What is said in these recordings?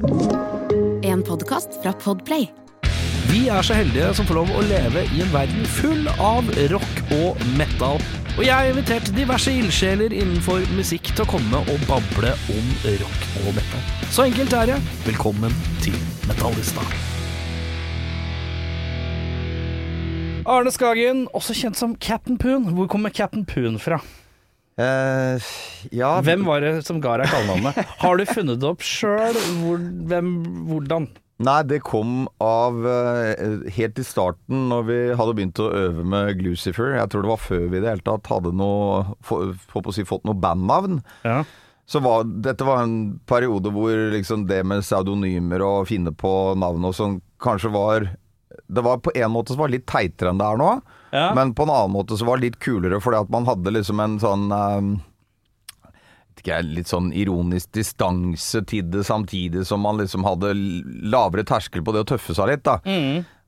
En podkast fra Podplay. Vi er så heldige som får lov å leve i en verden full av rock og metal. Og jeg har invitert diverse ildsjeler innenfor musikk til å komme og bable om rock og metal. Så enkelt er det. Velkommen til Metallista. Arne Skagen, også kjent som Captain Poon. Hvor kommer Captain Poon fra? Eh, ja Hvem var det som ga deg kallenavnet? Har du funnet det opp sjøl? Hvor, hvordan? Nei, det kom av uh, helt i starten når vi hadde begynt å øve med Glucifer. Jeg tror det var før vi i det hele tatt hadde noe, for, for si, fått noe bandnavn. Ja. Så var, dette var en periode hvor liksom det med pseudonymer og finne på navn og sånn kanskje var Det var på en måte som var litt teitere enn det er nå, Ja. men på en annen måte så var det litt kulere fordi at man hadde liksom en sånn um, ikke litt sånn ironisk distanse til det, samtidig som man liksom hadde lavere terskel på det å tøffe seg litt, da.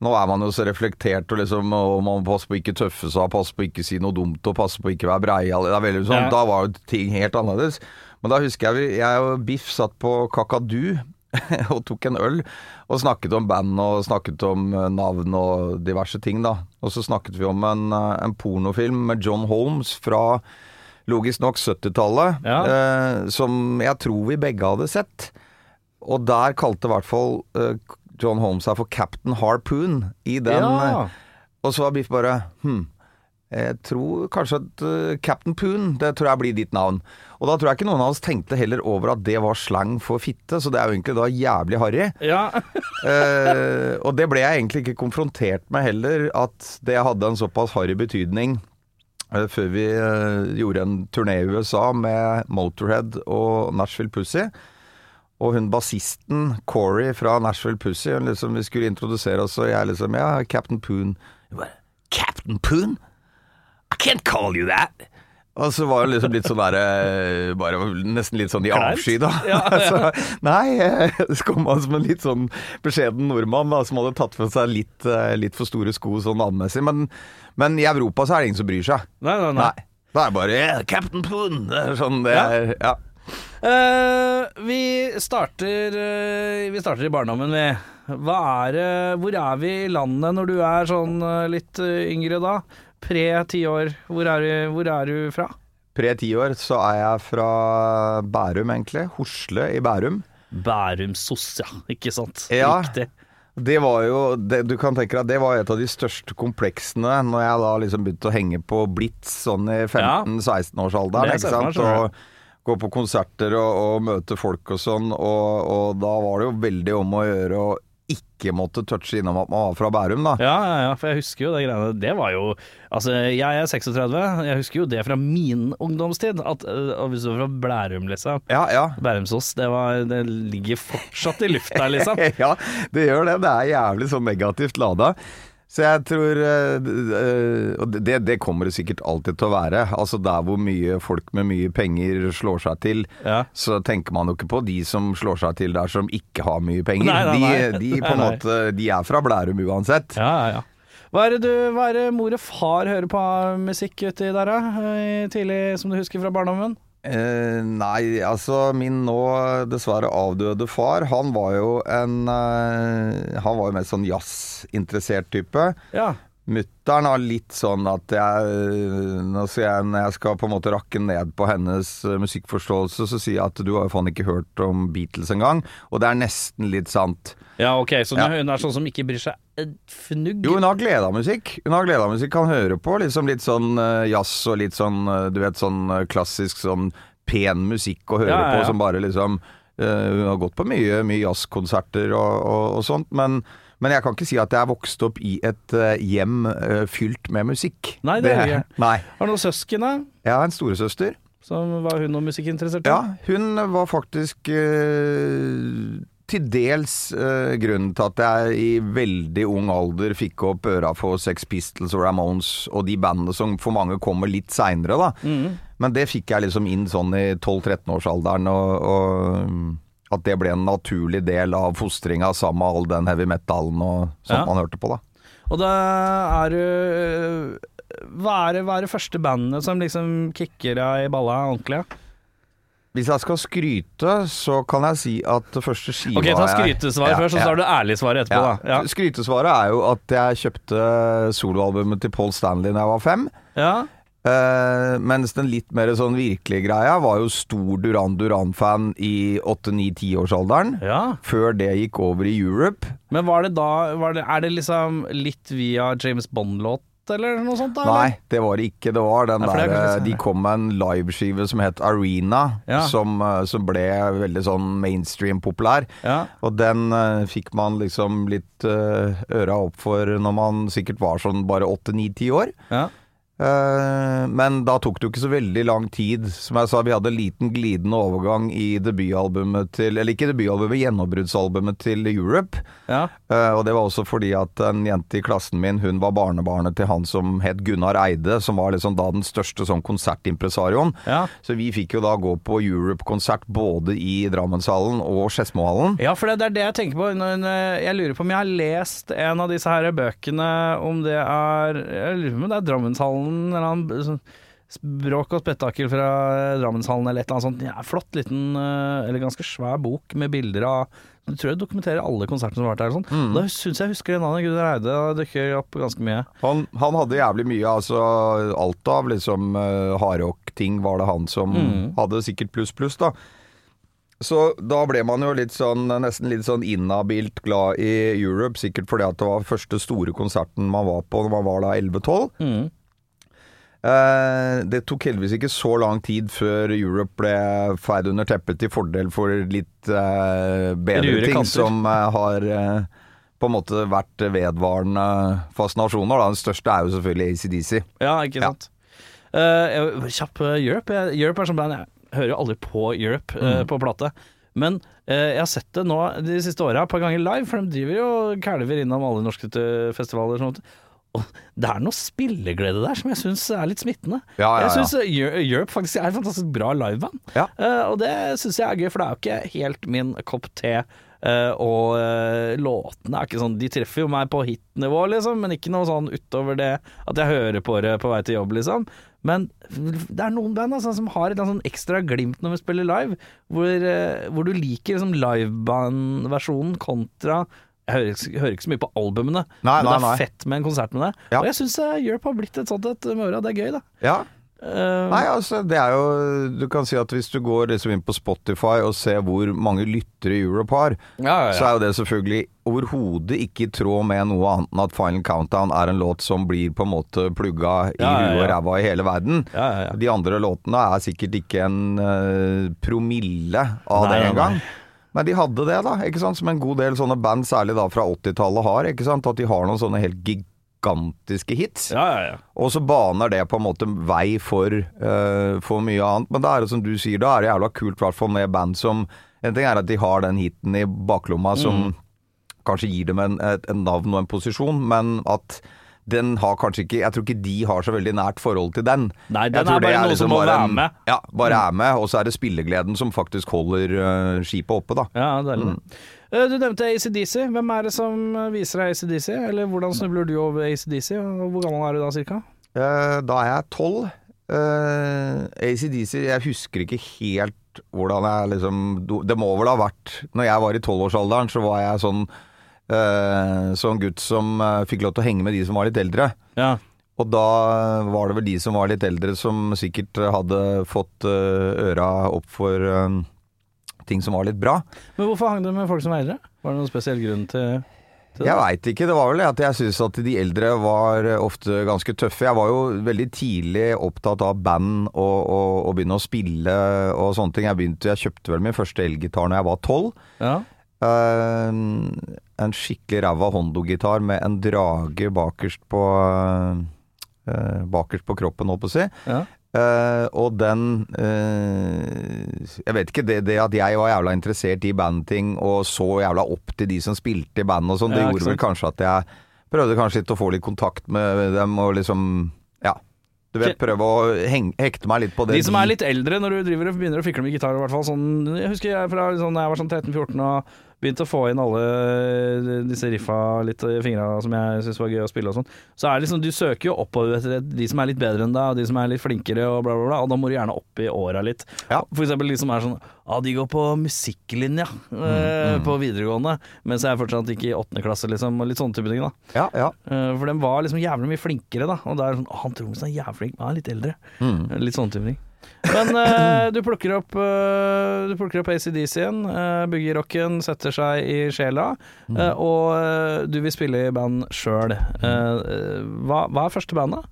Nå er man jo så reflektert, og liksom og man må passe på å ikke tøffe seg, passe på å ikke si noe dumt, og passe på å ikke være breial. Sånn, Ja. Da var jo ting helt annerledes. Men da husker jeg jeg og Biff satt på Kakadu og tok en øl, og snakket om band og snakket om eh, navn og diverse ting, da. Og så snakket vi om en, eh, en pornofilm med John Holmes fra logisk nok 70-tallet, Ja. eh, som jeg tror vi begge hadde sett. Og der kalte i hvert fall eh, John Holmes seg for Captain Harpoon i den. Ja. eh, Og så var Biff bare Hm, jeg tror kanskje at eh, Captain Poon, det tror jeg blir ditt navn. Og da tror jeg ikke noen av oss tenkte heller over at det var slang for fitte, så det er jo egentlig da jævlig harry. ja. Eh, og det ble jeg egentlig ikke konfrontert med heller, at det hadde en såpass harry betydning eh, før vi eh, gjorde en turné i USA med Motorhead og Nashville Pussy. Og hun bassisten Corey fra Nashville Pussy, hun liksom, vi skulle introdusere oss, og jeg liksom Ja, Captain Poon. Jeg bare, Captain Poon? I can't call you that. Og så var hun liksom litt sånn der eh, Bare nesten litt sånn i avsky, da. Ja, ja. Så, nei, eh, så kom han som en litt sånn beskjeden nordmann da, som hadde tatt for seg litt, eh, litt for store sko sånn navnmessig. Men, men i Europa så er det ingen som bryr seg. Nei, nei, nei. Nei. Da er det bare yeah, Captain Poon. Sånn det Ja. er. Ja. Uh, vi starter uh, Vi starter i barndommen, vi. Hva er uh, Hvor er vi i landet når du er sånn litt yngre da? Pre ti år. Hvor er, du, hvor er du fra? Pre ti år så er jeg fra Bærum, egentlig. Hosle i Bærum. Bærumsos, ja. Ikke sant? Ja. Riktig. Det var jo det, Du kan tenke deg at det var et av de største kompleksene når jeg da liksom begynte å henge på Blitz sånn i 15-16-årsalderen. Det ikke sant? Og gå på konserter og, og møte folk og sånn. Og, og da var det jo veldig om å gjøre å ikke måtte touche innom at man var fra Bærum, da. Ja, ja, ja, for jeg husker jo det greiene Det var jo Altså, jeg er 36, jeg husker jo det fra min ungdomstid. At eh, Hvis du var fra Blærum, liksom. Ja, ja. Bærumsås, det, var, det ligger fortsatt i lufta, liksom. ja, det gjør det. Det er jævlig sånn negativt lada. Så jeg tror eh, Og det, det kommer det sikkert alltid til å være. Altså der hvor mye folk med mye penger slår seg til, Ja. så tenker man jo ikke på de som slår seg til der som ikke har mye penger. Nei, nei, nei. De, de på en måte De er fra Blærum uansett. Ja, ja, ja. Hva er det, du, hva er det mor og far hører på musikk uti der, da? Eh, Tidlig, som du husker fra barndommen? Eh, nei, altså min nå dessverre avdøde far, han var jo en eh, Han var jo mer sånn jazzinteressert type. Ja. Mutter'n har litt sånn at jeg Nå skal jeg, Når jeg skal på en måte rakke ned på hennes eh, musikkforståelse, så sier jeg at du har jo faen ikke hørt om Beatles engang. Og det er nesten litt sant. Ja, ok, så Ja. hun er sånn som ikke bryr seg et fnugg? Jo, hun har glede av musikk. Hun har glede av musikk, kan høre på liksom litt sånn eh, jazz og litt sånn, eh, du vet, sånn eh, klassisk sånn pen musikk å høre Ja, på som bare liksom Hun har gått på mye, mye jazzkonserter og, og, og sånt, men men jeg kan ikke si at jeg er vokst opp i et hjem fylt med musikk. Nei, det er du ikke. Nei. Har du noen søsken, da? Jeg har en storesøster. Som var hun noe musikkinteressert? Ja, hun var faktisk eh, til dels uh, grunnen til at jeg i veldig ung alder fikk opp øra for Sex Pistols og Ramones og de bandene som for mange kommer litt seinere, da. Mm. Men det fikk jeg liksom inn sånn i 12-13-årsalderen, og, og at det ble en naturlig del av fostringa sammen med all den heavy metalen og sånt Ja. man hørte på, da. Og da er du øh, hva er, det, hva er det første bandet som liksom kicker deg i balla ordentlig? Hvis jeg skal skryte, så kan jeg si at det første skiva Ok, ta skrytesvaret Ja, først, så ja. tar du ærlig svaret etterpå. Ja. Skrytesvaret er jo at jeg kjøpte soloalbumet til Paul Stanley da jeg var fem. Ja. Uh, mens den litt mer sånn virkelige greia var jo stor Duran Duran-fan i 8-9-10-årsalderen. ja. Før det gikk over i Europe. Men var det da var det, Er det liksom litt via James Bond-låt, eller noe sånt? da? eller? Nei, det var det ikke. Det var den er der eh, litt De kom med en liveskive som het Arena, Ja. som, eh, som ble veldig sånn mainstream populær. Ja. Og den uh, fikk man liksom litt uh, øra opp for når man sikkert var sånn bare 8-9-10 år. ja. Eh, men da tok det jo ikke så veldig lang tid. Som jeg sa, vi hadde en liten glidende overgang i debutalbumet til Eller ikke debutalbumet, gjennombruddsalbumet til Europe. ja. Eh, og det var også fordi at en jente i klassen min, hun var barnebarnet til han som het Gunnar Eide, som var liksom da den største sånn konsertimpresarioen. Ja. Så vi fikk jo da gå på Europe-konsert både i Drammenshallen og Skedsmohallen. Ja, for det, er det jeg tenker på. Jeg lurer på om jeg har lest en av disse her bøkene, om det er Jeg lurer på om det er Drammenshallen eller annen sånn Bråk og spetakkel fra Drammenshallen eller et eller annet sånt. Ja, flott liten, eh, eller ganske svær bok med bilder av Jeg tror jeg dokumenterer alle konsertene som har vært der. og mm. Da syns jeg husker det navnet Gunnar Eide dukker opp ganske mye. Han, han hadde jævlig mye, altså alt av liksom uh, hardrock-ting var det han som Mm. hadde sikkert pluss pluss, da. Så da ble man jo litt sånn, nesten litt sånn inhabilt glad i Europe, sikkert fordi at det var første store konserten man var på når man var da 11-12. Mm. Eh, det tok heldigvis ikke så lang tid før Europe ble feid under teppet til fordel for litt eh, bedre Rure ting kanter. som eh, har på en måte vært vedvarende fascinasjoner. Da. Den største er jo selvfølgelig ACDC. Ja, ikke sant. Ja. Uh, kjapp Europe. Europe er sånn band Jeg hører jo aldri på Europe eh, på plate. Men uh, jeg har sett det nå de siste åra et par ganger live, for de driver jo kalver innom alle norske festivaler. og Sånt. Det er noe spilleglede der som jeg syns er litt smittende. Ja, ja, Jeg ja. syns Europe faktisk er et fantastisk bra liveband. Eh, og det syns jeg er gøy, for det er jo ikke helt min kopp te. eh, og eh, låtene er ikke sånn De treffer jo meg på hit-nivå, liksom, men ikke noe sånn utover det at jeg hører på det på vei til jobb, liksom. Men det er noen band altså, som har et sånn ekstra glimt når vi spiller live, hvor, eh, hvor du liker liksom, liveband-versjonen kontra jeg hører, ikke- hører ikke så mye på albumene, Nei, men nei, det er nei. fett med en konsert med det. Ja. Og jeg syns Europe har blitt et sånt et med åra. Det er gøy, da. Ja. Uh, Nei, altså det er jo Du kan si at hvis du går liksom inn på Spotify og ser hvor mange lyttere Europe har, ja, ja, så er jo det selvfølgelig overhodet ikke i tråd med noe annet enn at Final Countdown er en låt som blir på en måte plugga i Ja, huet og ræva i hele verden. ja, ja, ja. De andre låtene er sikkert ikke en uh, promille av Nei, det engang. Men de hadde det, da. ikke sant? Som en god del sånne band, særlig da fra 80-tallet, har. ikke sant? At de har noen sånne helt gigantiske hits. ja, ja, ja. Og så baner det på en måte vei for, uh, for mye annet. Men da er det som du sier, da er det jævla kult, i hvert fall med band som En ting er at de har den hiten i baklomma som Mm. kanskje gir dem en, et, en navn og en posisjon, men at den har kanskje ikke Jeg tror ikke de har så veldig nært forhold til den. Nei, den er det bare noe som liksom må bare være en- med. Mm. Ja, bare er med, og så er det spillegleden som faktisk holder uh, skipet oppe, da. Ja, det Mm. Eh, Du nevnte ACDC. Hvem er det som viser deg ACDC? Eller hvordan snubler du over ACDC, hvor gammel er du da cirka? Uh, da er jeg tolv. Uh, ACDC Jeg husker ikke helt hvordan jeg liksom Det må vel ha vært Når jeg var i tolvårsalderen, så var jeg sånn eh, Sånn gutt som eh, fikk lov til å henge med de som var litt eldre. Ja. Og da var det vel de som var litt eldre, som sikkert hadde fått eh, øra opp for eh, ting som var litt bra. Men hvorfor hang du med folk som er eldre? Var det noen spesiell grunn til, til det? Jeg veit ikke. Det var vel at jeg syns at de eldre var ofte ganske tøffe. Jeg var jo veldig tidlig opptatt av band og, og, og begynne å spille og sånne ting. Jeg begynte, jeg kjøpte vel min første elgitar når jeg var tolv. Ja. Eh, en skikkelig ræva Hondo-gitar med en drage bakerst på uh, Bakerst på kroppen, holdt på å si. ja. Uh, og den Jeg vet ikke, det, det at jeg var jævla interessert i bandting og så jævla opp til de som spilte i band og sånn, det Ja, det gjorde vel kanskje at jeg prøvde kanskje litt å få litt kontakt med dem og liksom Ja. Du vet, prøve å hekte meg litt på det. De som er litt eldre når du driver og begynner å fikle med gitar, i hvert fall sånn Jeg husker jeg fra sånn, jeg var sånn 13-14 og begynt å få inn alle disse riffa litt i fingra som jeg syns var gøy å spille og sånn, så er det liksom Du søker jo oppover etter de som er litt bedre enn deg, og de som er litt flinkere og bla, bla, bla, og da må du gjerne opp i åra litt. Ja. For eksempel de som er sånn Ja, de går på musikklinja eh, på videregående, mens jeg er fortsatt ikke i åttende klasse, liksom, og litt sånne type ting, da. Ja, ja. Eh, For de var liksom jævlig mye flinkere, da. Og da er det sånn «Å, Han trommisen er jævlig flink, men han er litt eldre. Litt sånne type ting. Men uh, du plukker opp uh, Du plukker opp ACDC igjen. Uh, Boogie-rocken setter seg i sjela, Uh, og eh, du vil spille i band sjøl. hva, hva er første bandet?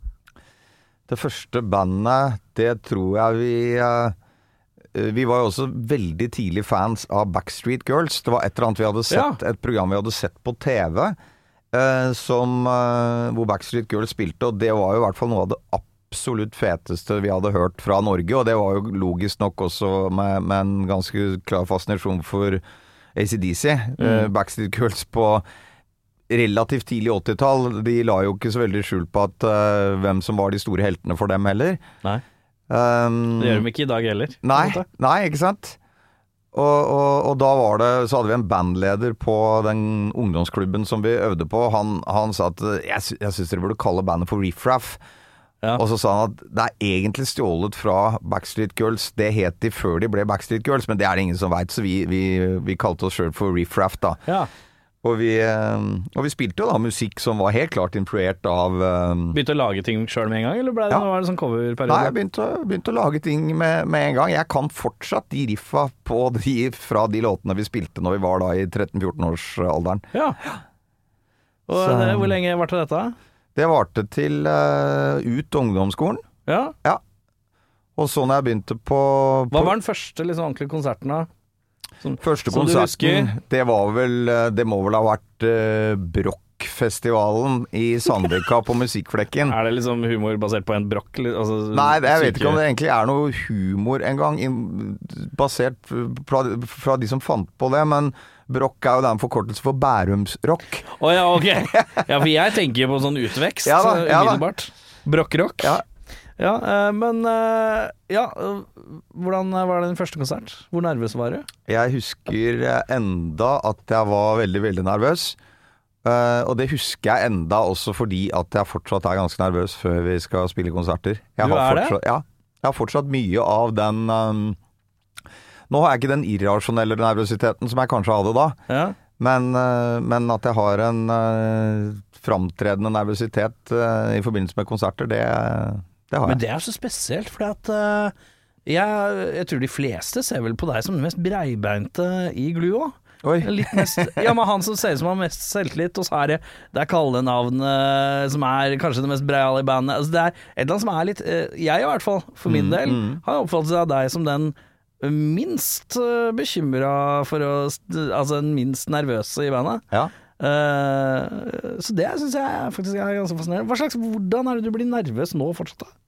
Det første bandet, det tror jeg vi eh, Vi var jo også veldig tidlig fans av Backstreet Girls. Det var et eller annet vi hadde sett, et program vi hadde sett på TV eh, som, eh, hvor Backstreet Girls spilte, og det var jo i hvert fall noe av det absolutt feteste vi hadde hørt fra Norge, og det var jo logisk nok også med, med en ganske klar fascinasjon for ACDC. Eh, Backstreet Girls på relativt tidlig 80-tall, de la jo ikke så veldig skjul på at uh, hvem som var de store heltene for dem heller. Nei. Um, Det gjør de ikke i dag heller. Nei, nei, ikke sant? Og, og, og da var det Så hadde vi en bandleder på den ungdomsklubben som vi øvde på. Han, han sa at jeg, sy jeg syns dere burde kalle bandet for Riff Raff. Ja. Og så sa han at det er egentlig stjålet fra Backstreet Girls. Det het de før de ble Backstreet Girls, men det er det ingen som veit, så vi, vi, vi kalte oss sjøl for Riff Raff, da. Ja. Og vi, eh, og vi spilte jo da musikk som var helt klart influert av um... Begynte å lage ting sjøl med en gang, eller ble det, Ja. var det sånn Nei, jeg begynte, begynte å lage ting med, med en gang. Jeg kan fortsatt de riffa på de, fra de låtene vi spilte når vi var da i 13-14-årsalderen. Ja. Og Så- det, hvor lenge varte dette? Det varte til uh, ut ungdomsskolen. Ja. ja. Og så når jeg begynte på, Hva var den første liksom, ordentlige konserten, da? Som, første som konserten, det var vel eh, Det må vel ha vært uh, Brokkfestivalen i Sandvika på Musikkflekken. Er det liksom humor basert på en brokk? Altså, Nei, jeg jeg vet ikke om det egentlig er noe humor engang, basert fra, fra de som fant på det, men brokk er jo da en forkortelse for Bærumsrock. Å ja, ok. Ja, for jeg tenker på sånn utvekst Ja da, ja umiddelbart. Brokkrock. Ja. Ja, eh, men eh, Ja, eh, hvordan var det din første konsert? Hvor nervøs var du? Jeg husker enda at jeg var veldig, veldig nervøs. Og det husker jeg enda også fordi at jeg fortsatt er ganske nervøs før vi skal spille konserter. Jeg Du har er det? Ja. Jeg har fortsatt mye av den um, Nå har jeg ikke den irrasjonelle nervøsiteten som jeg kanskje hadde da, Ja. men, eh, men at jeg har en uh, framtredende nervøsitet eh, i forbindelse med konserter, det, det har Men det er så spesielt, fordi at eh, jeg, jeg tror de fleste ser vel på deg som den mest breibeinte i Glua. Mest, ja, men han som ser ut som han har mest selvtillit, og så er det det er kallenavnet som er kanskje det mest breiale i bandet. Altså, det er et eller annet som er litt Jeg i hvert fall, for min del, har oppfattet av deg som den minst uh, bekymra for å Altså den minst nervøse i bandet. Ja. Uh, så det syns jeg faktisk er ganske fascinerende. Hva slags, Hvordan er det du blir nervøs nå fortsatt? da?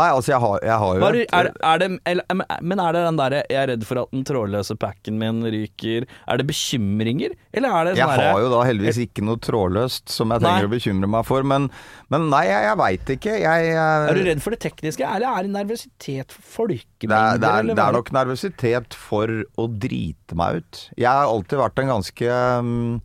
Nei, altså jeg har, jeg har jo Hva Er, et- er, er det, eller, men er det den derre 'jeg er redd for at den trådløse packen min ryker', er det bekymringer? Eller er det Jeg sånn derre har jo da heldigvis ikke noe trådløst som jeg trenger Nei. å bekymre meg for, men, men nei, jeg, jeg veit ikke. Jeg, jeg, Er du redd for det tekniske, eller er det nervøsitet for det, er, folkemengder? det, er, det er nok nervøsitet for å drite meg ut. Jeg har alltid vært en ganske um,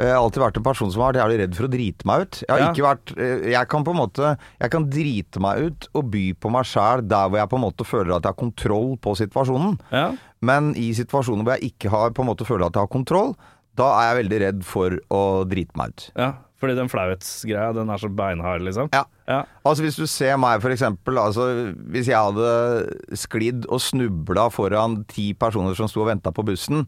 jeg har alltid vært en person som har vært jævlig redd for å drite meg ut. Jeg har Ja. ikke vært eh, Jeg kan på en måte Jeg kan drite meg ut og by på meg sjæl der hvor jeg på en måte føler at jeg har kontroll på situasjonen. Ja. Men i situasjoner hvor jeg ikke har på en måte føler at jeg har kontroll, da er jeg veldig redd for å drite meg ut. ja, fordi den flauhetsgreia, den er så beinhard, liksom? Ja. Ja. Altså Hvis du ser meg for eksempel altså, Hvis jeg hadde sklidd og snubla foran ti personer som sto og venta på bussen,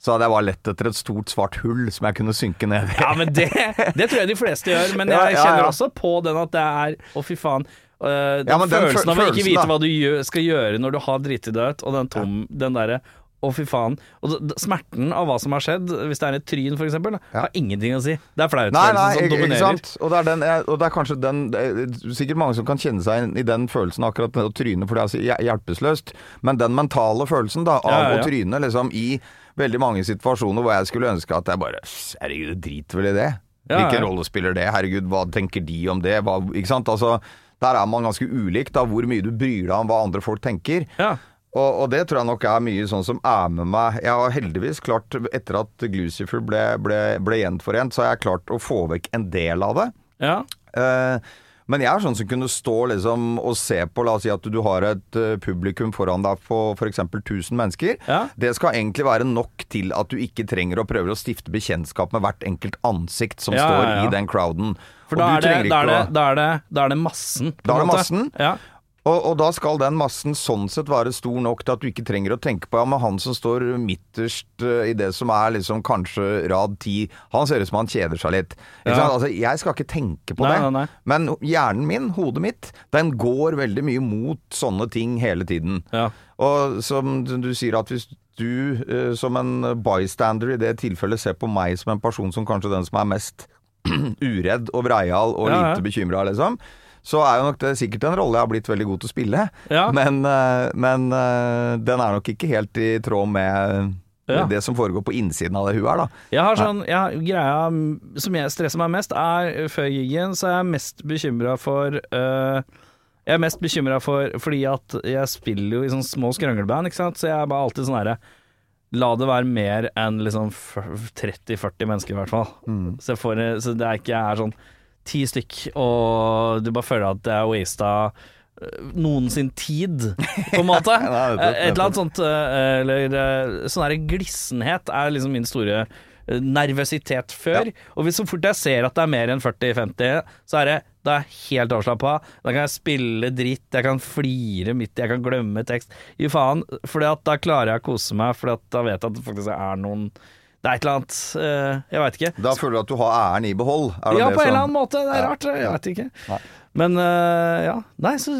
så hadde jeg bare lett etter et stort svart hull som jeg kunne synke ned i. Ja, men det, det tror jeg de fleste gjør. Men jeg ja, kjenner også på den at det er Å, fy faen. Uh, den, Ja, men den følelsen av å ikke vite hva du gjør, skal gjøre når du har driti deg ut, og den tom Den derre å, fy faen. Og smerten av hva som har skjedd, hvis det er et tryn f.eks., Ja. har ingenting å si. Det er flautfølelsen flauhetsfølelsen som dominerer. Og det, den, og det er kanskje den det er Sikkert mange som kan kjenne seg i den følelsen akkurat å tryne, for det er hjelpeløst. Men den mentale følelsen da av ja, ja. å tryne liksom i veldig mange situasjoner hvor jeg skulle ønske at jeg bare Herregud, drit vel i det. Ja, Hvilken ja. rolle spiller det? Herregud, hva tenker de om det? Hva, ikke sant? Altså, der er man ganske ulik, da, hvor mye du bryr deg om hva andre folk tenker. Ja. Og, og det tror jeg nok er mye sånn som er med meg. Jeg har heldigvis klart, etter at Glucifer ble, ble, ble gjenforent, så har jeg klart å få vekk en del av det. Ja. Eh, men jeg er sånn som kunne stå liksom og se på, la oss si at du har et eh, publikum foran deg på f.eks. 1000 mennesker. Ja. Det skal egentlig være nok til at du ikke trenger å prøve å stifte bekjentskap med hvert enkelt ansikt som Ja, står ja, ja. i den crowden. For da er, det, da, er det, da, er det, da er det massen. Da er det massen. Ja. Og, og da skal den massen sånn sett være stor nok til at du ikke trenger å tenke på ja, men han som står midterst eh, i det som er liksom kanskje rad ti, han ser ut som han kjeder seg litt. Ja. Altså, jeg skal ikke tenke på Nei, det. nei, nei. Men hjernen min, hodet mitt, den går veldig mye mot sånne ting hele tiden. Ja. Og som du sier at hvis du eh, som en bystander i det tilfellet ser på meg som en person som kanskje den som er mest uredd og breial og Ja, ja. lite bekymra, liksom, så er jo nok det sikkert en rolle jeg har blitt veldig god til å spille. Ja. Men, eh, men eh, den er nok ikke helt i tråd med Ja. det som foregår på innsiden av det huet her, da. Jeg har sånn, jeg, greia mm, som jeg stresser meg mest, er før gigen så er jeg mest bekymra for øh, Jeg er mest bekymra for fordi at jeg spiller jo i sånne små skrangleband, ikke sant, så jeg er bare alltid sånn herre La det være mer enn liksom 30-40 mennesker, i hvert fall. Så, jeg får, så det er ikke jeg er sånn ti stykk, og du bare føler at det er wasta øh, noen sin tid, på en måte. Et eller annet sånt øh, Eller øh, sånn her glissenhet er liksom min store nervøsitet før. Og hvis så fort jeg ser at det er mer enn 40-50, så er det da er jeg helt avslappa. Da kan jeg spille dritt, jeg kan flire midt jeg kan glemme tekst. Gi faen. For da klarer jeg å kose meg, for da vet jeg at det faktisk er noen Det er et eller annet øh, Jeg veit ikke. Da føler du at du har æren i behold. Det Ja, på en eller annen måte. Det er rart. Jeg veit ikke. Nei. Men øh, ja. Nei, så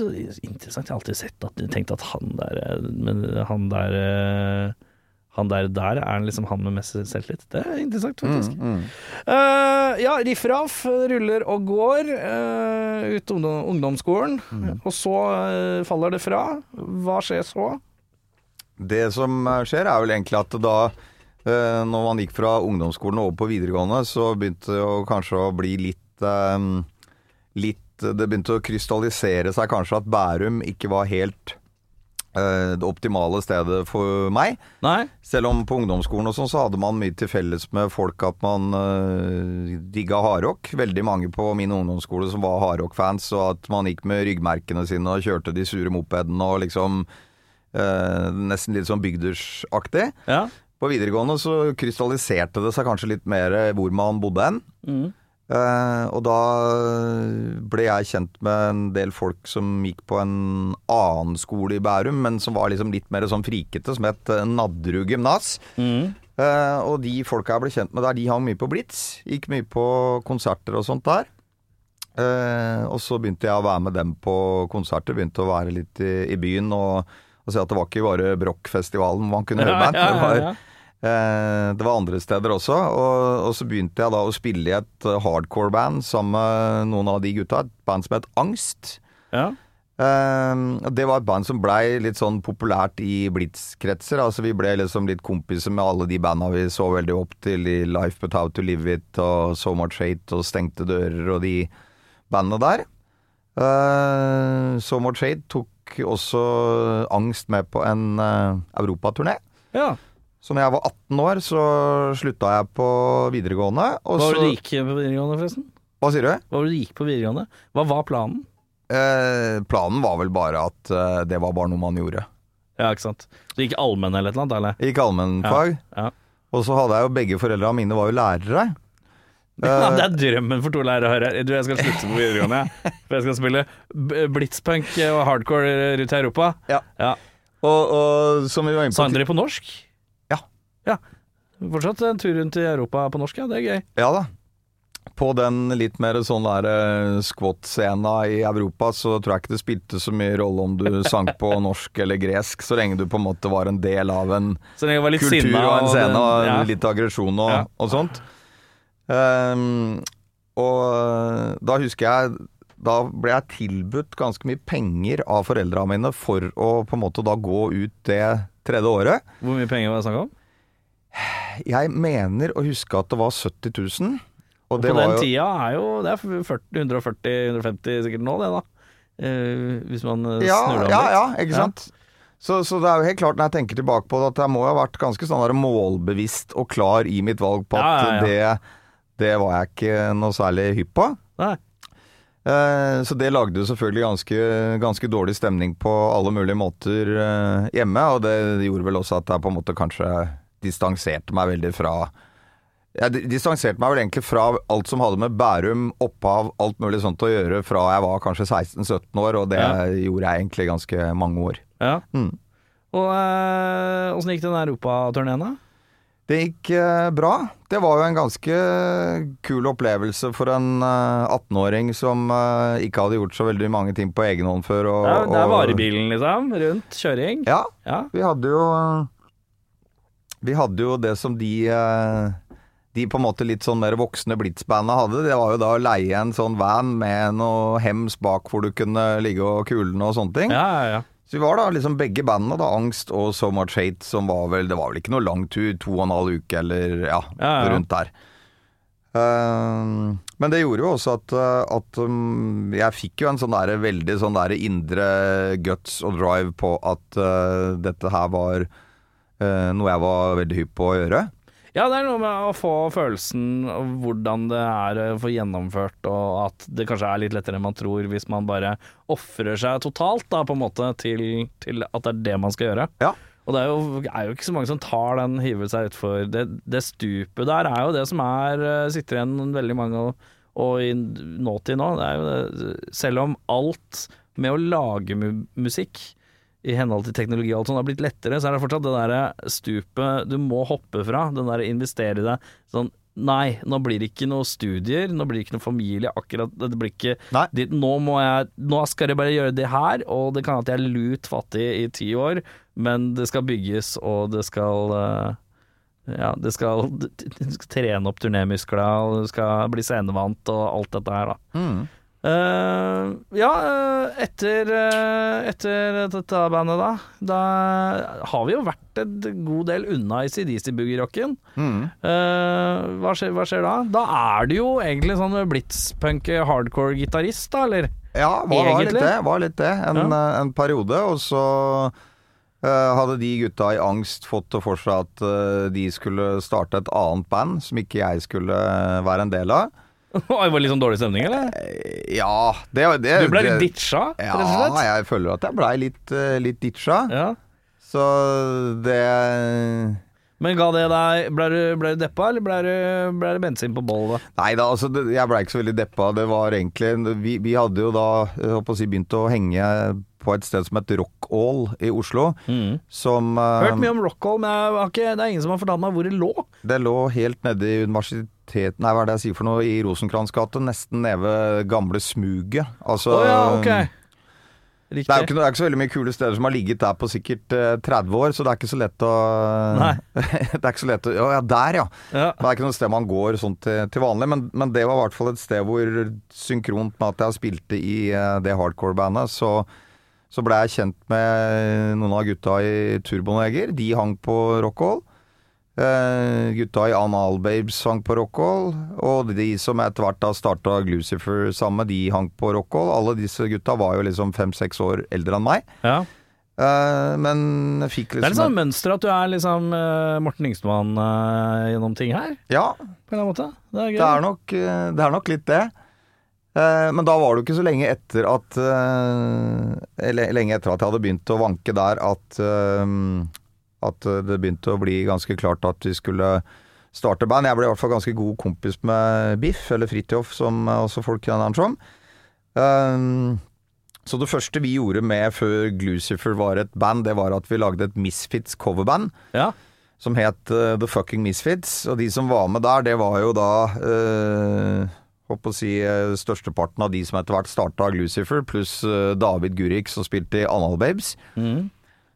interessant. Jeg har alltid sett at tenkt at han der øh, Men han der Han der der er liksom han med mest selvtillit. Det er interessant, faktisk. Mm, Eh, ja, Riff Raff ruller og går uh, ut ungdom, ungdomsskolen, Mm. og så uh, faller det fra. Hva skjer så? Det som eh, skjer er vel egentlig at da eh, når man gikk fra ungdomsskolen og over på videregående, så begynte det kanskje å bli litt eh, Litt Det begynte å krystallisere seg kanskje at Bærum ikke var helt eh, det optimale stedet for meg. Nei? Selv om på ungdomsskolen og sånn så hadde man mye til felles med folk at man uh, digga hardrock. Veldig mange på min ungdomsskole som var hardrock-fans, og at man gikk med ryggmerkene sine og kjørte de sure mopedene og liksom uh, Nesten litt sånn bygdersaktig. Ja. På videregående så krystalliserte det seg kanskje litt mer hvor man bodde hen. Mm. Eh, og da ble jeg kjent med en del folk som gikk på en annen skole i Bærum, men som var liksom litt mer sånn frikete, som het eh, Nadderud gymnas. Mm. Eh, og de folka jeg ble kjent med der, de hang mye på Blitz. Gikk mye på konserter og sånt der. Eh, og så begynte jeg å være med dem på konserter, begynte å være litt i, i byen og, og se at det var ikke bare Broch-festivalen man kunne høre band. Ja, ja, ja, det var andre steder også, og, og så begynte jeg da å spille i et eh, hardcore-band sammen med noen av de gutta. Et band som het Angst. Ja. Eh, det var et band som blei litt sånn populært i Blitz-kretser. Altså Vi ble liksom litt kompiser med alle de banda vi så veldig opp til i Life But How To Live It og So Much Hate og Stengte Dører og de bandene der. Eh, so Much Hate tok også Angst med på en europaturné. ja. Så når jeg var 18 år, så slutta jeg på videregående. Hva var det du gikk på videregående, forresten? Hva sier du? Hva var det du gikk på videregående? Hva var planen? Eh, planen var vel bare at eh, det var bare noe man gjorde. Ja, ikke sant. Du gikk allmenn eller et eller annet, eller? Gikk allmennfag. Ja. Og så hadde jeg jo begge foreldra mine var jo lærere. Ja, Eh, det er drømmen for to lærere å høre. Du, jeg skal slutte på videregående. For jeg skal spille blitzpunk og hardcore rundt i Europa. Ja. ja. og, og som vi var inne på Sang dere på norsk? Ja. Fortsatt en tur rundt i Europa på norsk, ja. Det er gøy. Ja da. På den litt mer sånn der eh, squat-scena i Europa, så tror jeg ikke det spilte så mye rolle om du sang på norsk eller gresk, så lenge du på en måte var en del av en kultur og en scene og ja. litt aggresjon og, Ja. og sånt. Um, og eh, da husker jeg Da ble jeg tilbudt ganske mye penger av foreldra mine for å på en måte da gå ut det tredje året. Hvor mye penger var det snakk om? Jeg mener å huske at det var 70 000. Og På det den jo tida er jo Det er 140-150 sikkert nå, det, da. Eh, hvis man eh, ja, snur det om ja, litt. ja, ikke sant? Så, så det er jo helt klart, når jeg tenker tilbake på det, at jeg må ha vært ganske sånn målbevisst og klar i mitt valg på at Ja, ja, Det, det var jeg ikke noe særlig hypp på. Nei. Eh, Så det lagde jo selvfølgelig ganske, ganske dårlig stemning på alle mulige måter eh, hjemme, og det gjorde vel også at jeg på en måte kanskje distanserte meg veldig fra Jeg distanserte meg vel egentlig fra alt som hadde med Bærum, opphav, alt mulig sånt å gjøre fra jeg var kanskje 16-17 år, og det Ja. gjorde jeg egentlig ganske mange år. Ja. Mm. Og åssen øh, gikk den europaturneen, da? Det gikk eh, bra. Det var jo en ganske kul opplevelse for en eh, 18-åring som eh, ikke hadde gjort så veldig mange ting på egen hånd før. Og, Ja, det er varebilen, liksom. Rundt. Kjøring. Ja, Ja. vi hadde jo Vi hadde jo det som de eh, de på en måte litt sånn mer voksne Blitz-banda hadde. Det var jo da å leie en sånn van med noe hems bak hvor du kunne ligge og kulene og sånne ting. Ja, ja, ja. Så vi var da liksom begge bandene, da, Angst og So Much Hate, som var vel Det var vel ikke noe lang tur, to og en halv uke eller ja, Ja, ja. rundt der. Eh, men det gjorde jo også at, eh, at um, jeg fikk jo en sånn der veldig sånn der indre guts og drive på at uh, dette her var noe jeg var veldig hypp på å gjøre. Ja, det er noe med å få følelsen av hvordan det er å få gjennomført, og at det kanskje er litt lettere enn man tror hvis man bare ofrer seg totalt, da, på en måte, til, til at det er det man skal gjøre. Ja. Og det er jo, er jo ikke så mange som tar den, hiver seg utfor. Det, det stupet der er jo det som er eh, sitter igjen veldig mange og, og i nåtid nå. Det er jo det, selv om alt med å lage mu musikk i henhold til teknologi og alt sånt har blitt lettere, så er det fortsatt det der stupet du må hoppe fra. Den der investere i det. Sånn Nei, nå blir det ikke noe studier, nå blir det ikke noe familie, akkurat Det blir ikke dit, nå, jeg, nå skal jeg bare gjøre det her, og det kan at jeg er lut fattig i ti år, men det skal bygges, og det skal eh, Ja, det skal, det skal trene opp turnémuskler, og du skal bli scenevant og alt dette her, da. Mm. Eh, ja, eh, etter, eh, etter dette bandet, da Da har vi jo vært en god del unna ACDC-boogie-rocken. Mm. Uh, hva, skjer, hva skjer da? Da er du jo egentlig sånn blitz-punk hardcore-gitarist, da, eller? Ja, var, var litt det. Var litt det. En, Ja. en periode. Og så hadde de gutta i Angst fått for seg at de skulle starte et annet band som ikke jeg skulle være en del av. Oi, var det litt sånn dårlig stemning, eller? Eh, Ja, det, det Du ble litt ditcha, Ja, rett og slett? jeg føler at jeg blei litt, eh, litt ditcha. Ja. Så det Men ga det deg Ble du, ble du deppa, eller ble, du, ble det bensin på bollet? Nei da, altså jeg blei ikke så veldig deppa. Det var egentlig Vi, vi hadde jo da jeg håper å si, begynt å henge på et sted som het Rockall i Oslo. Som uh, Hørt mye om Rockall, men jeg har ikke, det er ingen som har fortalt meg hvor det lå. Det lå helt nede i universiteten Nei, hva er det jeg sier for noe? I Rosenkrantz gate. Nesten nede ved gamle Smuget. Altså oh, ja, Riktig Det er jo ikke, det er ikke så veldig mye kule steder som har ligget der på sikkert uh, 30 år, så det er ikke så lett å Nei. det er ikke så lett å Ja, ja der, ja. Ja. Det er ikke noe sted man går sånn til, til vanlig, men, men det var i hvert fall et sted hvor synkront med at jeg spilte i uh, det hardcore-bandet, så, så ble jeg kjent med noen av gutta i Turboneger. De hang på Rockhold. Uh, gutta i Anal Babes hang på Rockhold, og de som etter hvert da starta Glucifer sammen, de hang på Rockhold. Alle disse gutta var jo liksom fem-seks år eldre enn meg, Ja. Uh, men fikk Det er litt liksom sånn mønster at du er liksom uh, Morten Yngstemann eh, gjennom ting her, Ja, på en eller annen måte. Det er. Det er nok, eh, det er nok litt det. Eh, Men da var det jo ikke så lenge etter at eh, Eller lenge etter at jeg hadde begynt å vanke der, at, eh, at det begynte å bli ganske klart at vi skulle starte band. Jeg ble i hvert fall ganske god kompis med Biff, eller Fridtjof, som også folk kjenner han som. Så det første vi gjorde med før Glucifer var et band, det var at vi lagde et Misfits coverband Ja. som het The Fucking Misfits. Og de som var med der, det var jo da uh, Håper å si uh, størsteparten av de som etter hvert starta Glucifer, pluss eh, David Gurik som spilte i Anal Babes. Mm.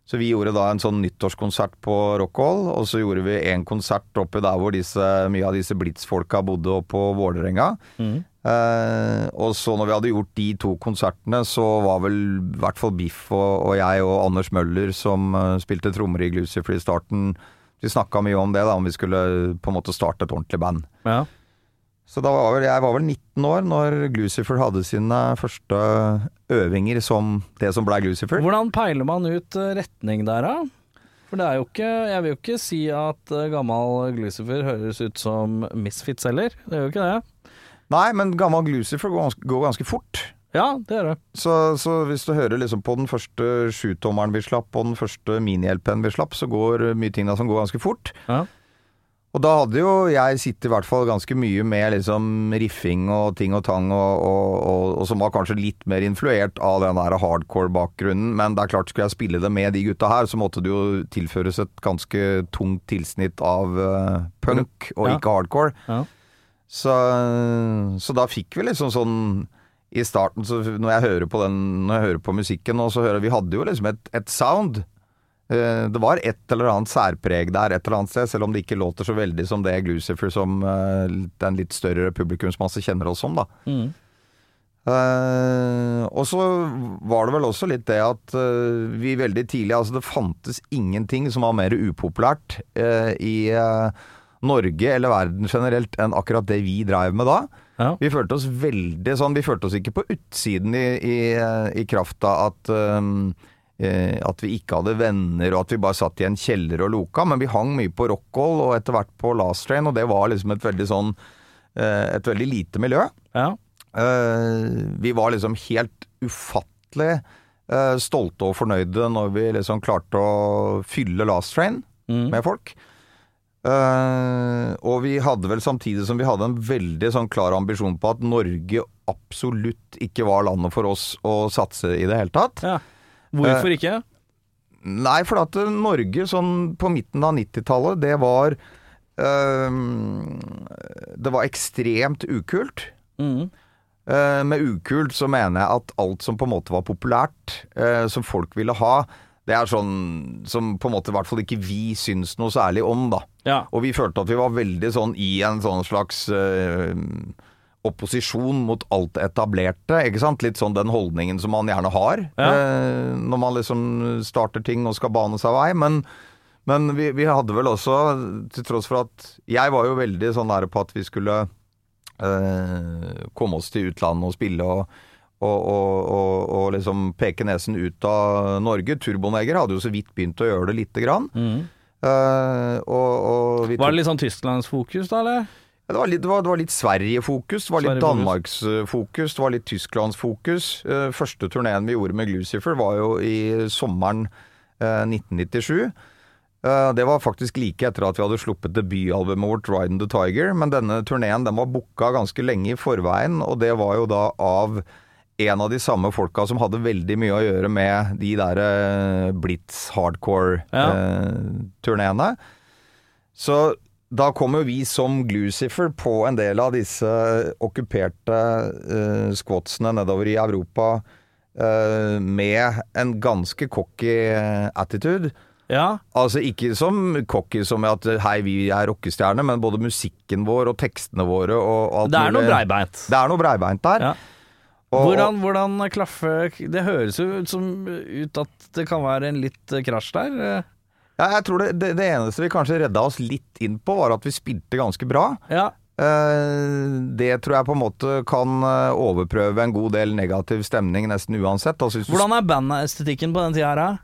Så vi gjorde da en sånn nyttårskonsert på Rockhold, og så gjorde vi en konsert oppe der hvor disse, mye av disse Blitz-folka bodde oppe på Vålerenga. Mm. Eh, og så når vi hadde gjort de to konsertene, så var vel i hvert fall Biff og, og jeg og Anders Møller, som uh, spilte trommer i Glucifer i starten, vi snakka mye om det, da, om vi skulle på en måte starte et ordentlig band. ja. Så da var vel, jeg var vel 19 år når Glucifer hadde sine første øvinger som det som ble Glucifer. Hvordan peiler man ut eh, retning der, da? For det er jo ikke Jeg vil jo ikke si at eh, gammel Glucifer høres ut som Misfits heller. Det gjør jo ikke det. Nei, men gammel Glucifer går ganske, går ganske fort. Ja, det gjør det. Så, så hvis du hører liksom på den første sjutommeren vi slapp, og den første mini-LP-en vi slapp, så går mye ting da som går ganske fort. Ja. Og da hadde jo jeg sittet i hvert fall ganske mye med liksom riffing og ting og tang, og, og, og, og som var kanskje litt mer influert av den der hardcore-bakgrunnen. Men det er klart, skulle jeg spille det med de gutta her, så måtte det jo tilføres et ganske tungt tilsnitt av uh, punk, og Ja. ikke hardcore. Ja. Så, så da fikk vi liksom sånn i starten, så når jeg hører på den Når jeg hører på musikken, og så hører vi hadde jo liksom et, et sound. Eh, Det var et eller annet særpreg der et eller annet sted, selv om det ikke låter så veldig som det Glucifer som eh, den litt større publikumsmasse kjenner oss som, da. Mm. Uh, og så var det vel også litt det at uh, vi veldig tidlig Altså, det fantes ingenting som var mer upopulært uh, i Norge eller verden generelt enn akkurat det vi dreiv med da. Ja. Vi følte oss veldig sånn Vi følte oss ikke på utsiden i, i, i kraft av at um, at vi ikke hadde venner, og at vi bare satt i en kjeller og loka, men vi hang mye på rockhold og etter hvert på Last Train, og det var liksom et veldig sånn eh, Et veldig lite miljø. Ja. Eh, vi var liksom helt ufattelig eh, stolte og fornøyde når vi liksom klarte å fylle Last Train Mm. med folk. Eh, og vi hadde vel samtidig som vi hadde en veldig sånn klar ambisjon på at Norge absolutt ikke var landet for oss å satse i det hele tatt. ja. Hvorfor ikke? Nei, for at eh, Norge sånn på midten av 90-tallet, det var eh, Det var ekstremt ukult. Mm. Eh, med ukult så mener jeg at alt som på en måte var populært, eh, som folk ville ha, det er sånn som på en måte i hvert fall ikke vi syns noe særlig om, da. Ja. Og vi følte at vi var veldig sånn i en sånn slags eh, opposisjon mot alt etablerte, ikke sant? Litt sånn den holdningen som man gjerne har Ja. eh, når man liksom starter ting og skal bane seg vei. Men, men vi, vi hadde vel også, til tross for at jeg var jo veldig sånn der på at vi skulle eh, komme oss til utlandet og spille og og, og, og, liksom peke nesen ut av Norge. Turboneger hadde jo så vidt begynt å gjøre det lite grann. Mm. Eh, Var det litt sånn tysklandsfokus, da, eller? Ja, det, var litt, det, var, det var litt Sverige-fokus, det var litt Danmarks-fokus, det var litt Tysklands-fokus. Eh, første turneen vi gjorde med Glucifer var jo i sommeren eh, 1997. Eh, det var faktisk like etter at vi hadde sluppet debutalbumet vårt 'Ride the Tiger', men denne turneen den var booka ganske lenge i forveien, og det var jo da av en av de samme folka som hadde veldig mye å gjøre med de der eh, Blitz hardcore-turneene. Så da kommer vi som Glucifer på en del av disse okkuperte uh, squatsene nedover i Europa uh, med en ganske cocky eh, attitude. Ja. Altså ikke som cocky som at hei, vi er rockestjerner, men både musikken vår og tekstene våre og, og alt Det er noe breibeint. Det er noe breibeint der. Ja. Og- Hvordan, hvordan klaffer Det høres jo ut som ut at det kan være en litt eh, krasj der. Eh. Ja, jeg tror det, det, det eneste vi kanskje redda oss litt inn på, var at vi spilte ganske bra. Ja. Eh, det tror jeg på en måte kan eh, overprøve en god del negativ stemning nesten uansett. Altså, Hvordan er bandestetikken på den tida her?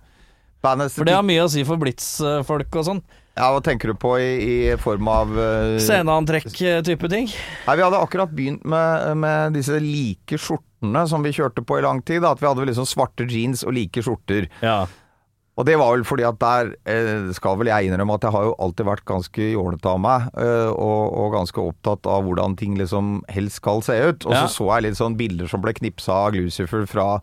For det har mye å si for Blitz-folk og sånn. Ja, hva tenker du på i, i form av uh, Sceneantrekk-type ting. Nei, Vi hadde akkurat begynt med, med disse like skjortene som vi kjørte på i lang tid. Da. At vi hadde liksom svarte jeans og like skjorter. Ja. Og det var vel fordi at der eh, skal vel jeg innrømme at jeg har jo alltid vært ganske jålete av meg, eh, og, og ganske opptatt av hvordan ting liksom helst skal se ut. Og Ja. så så jeg litt sånn bilder som ble knipsa av Glucifer fra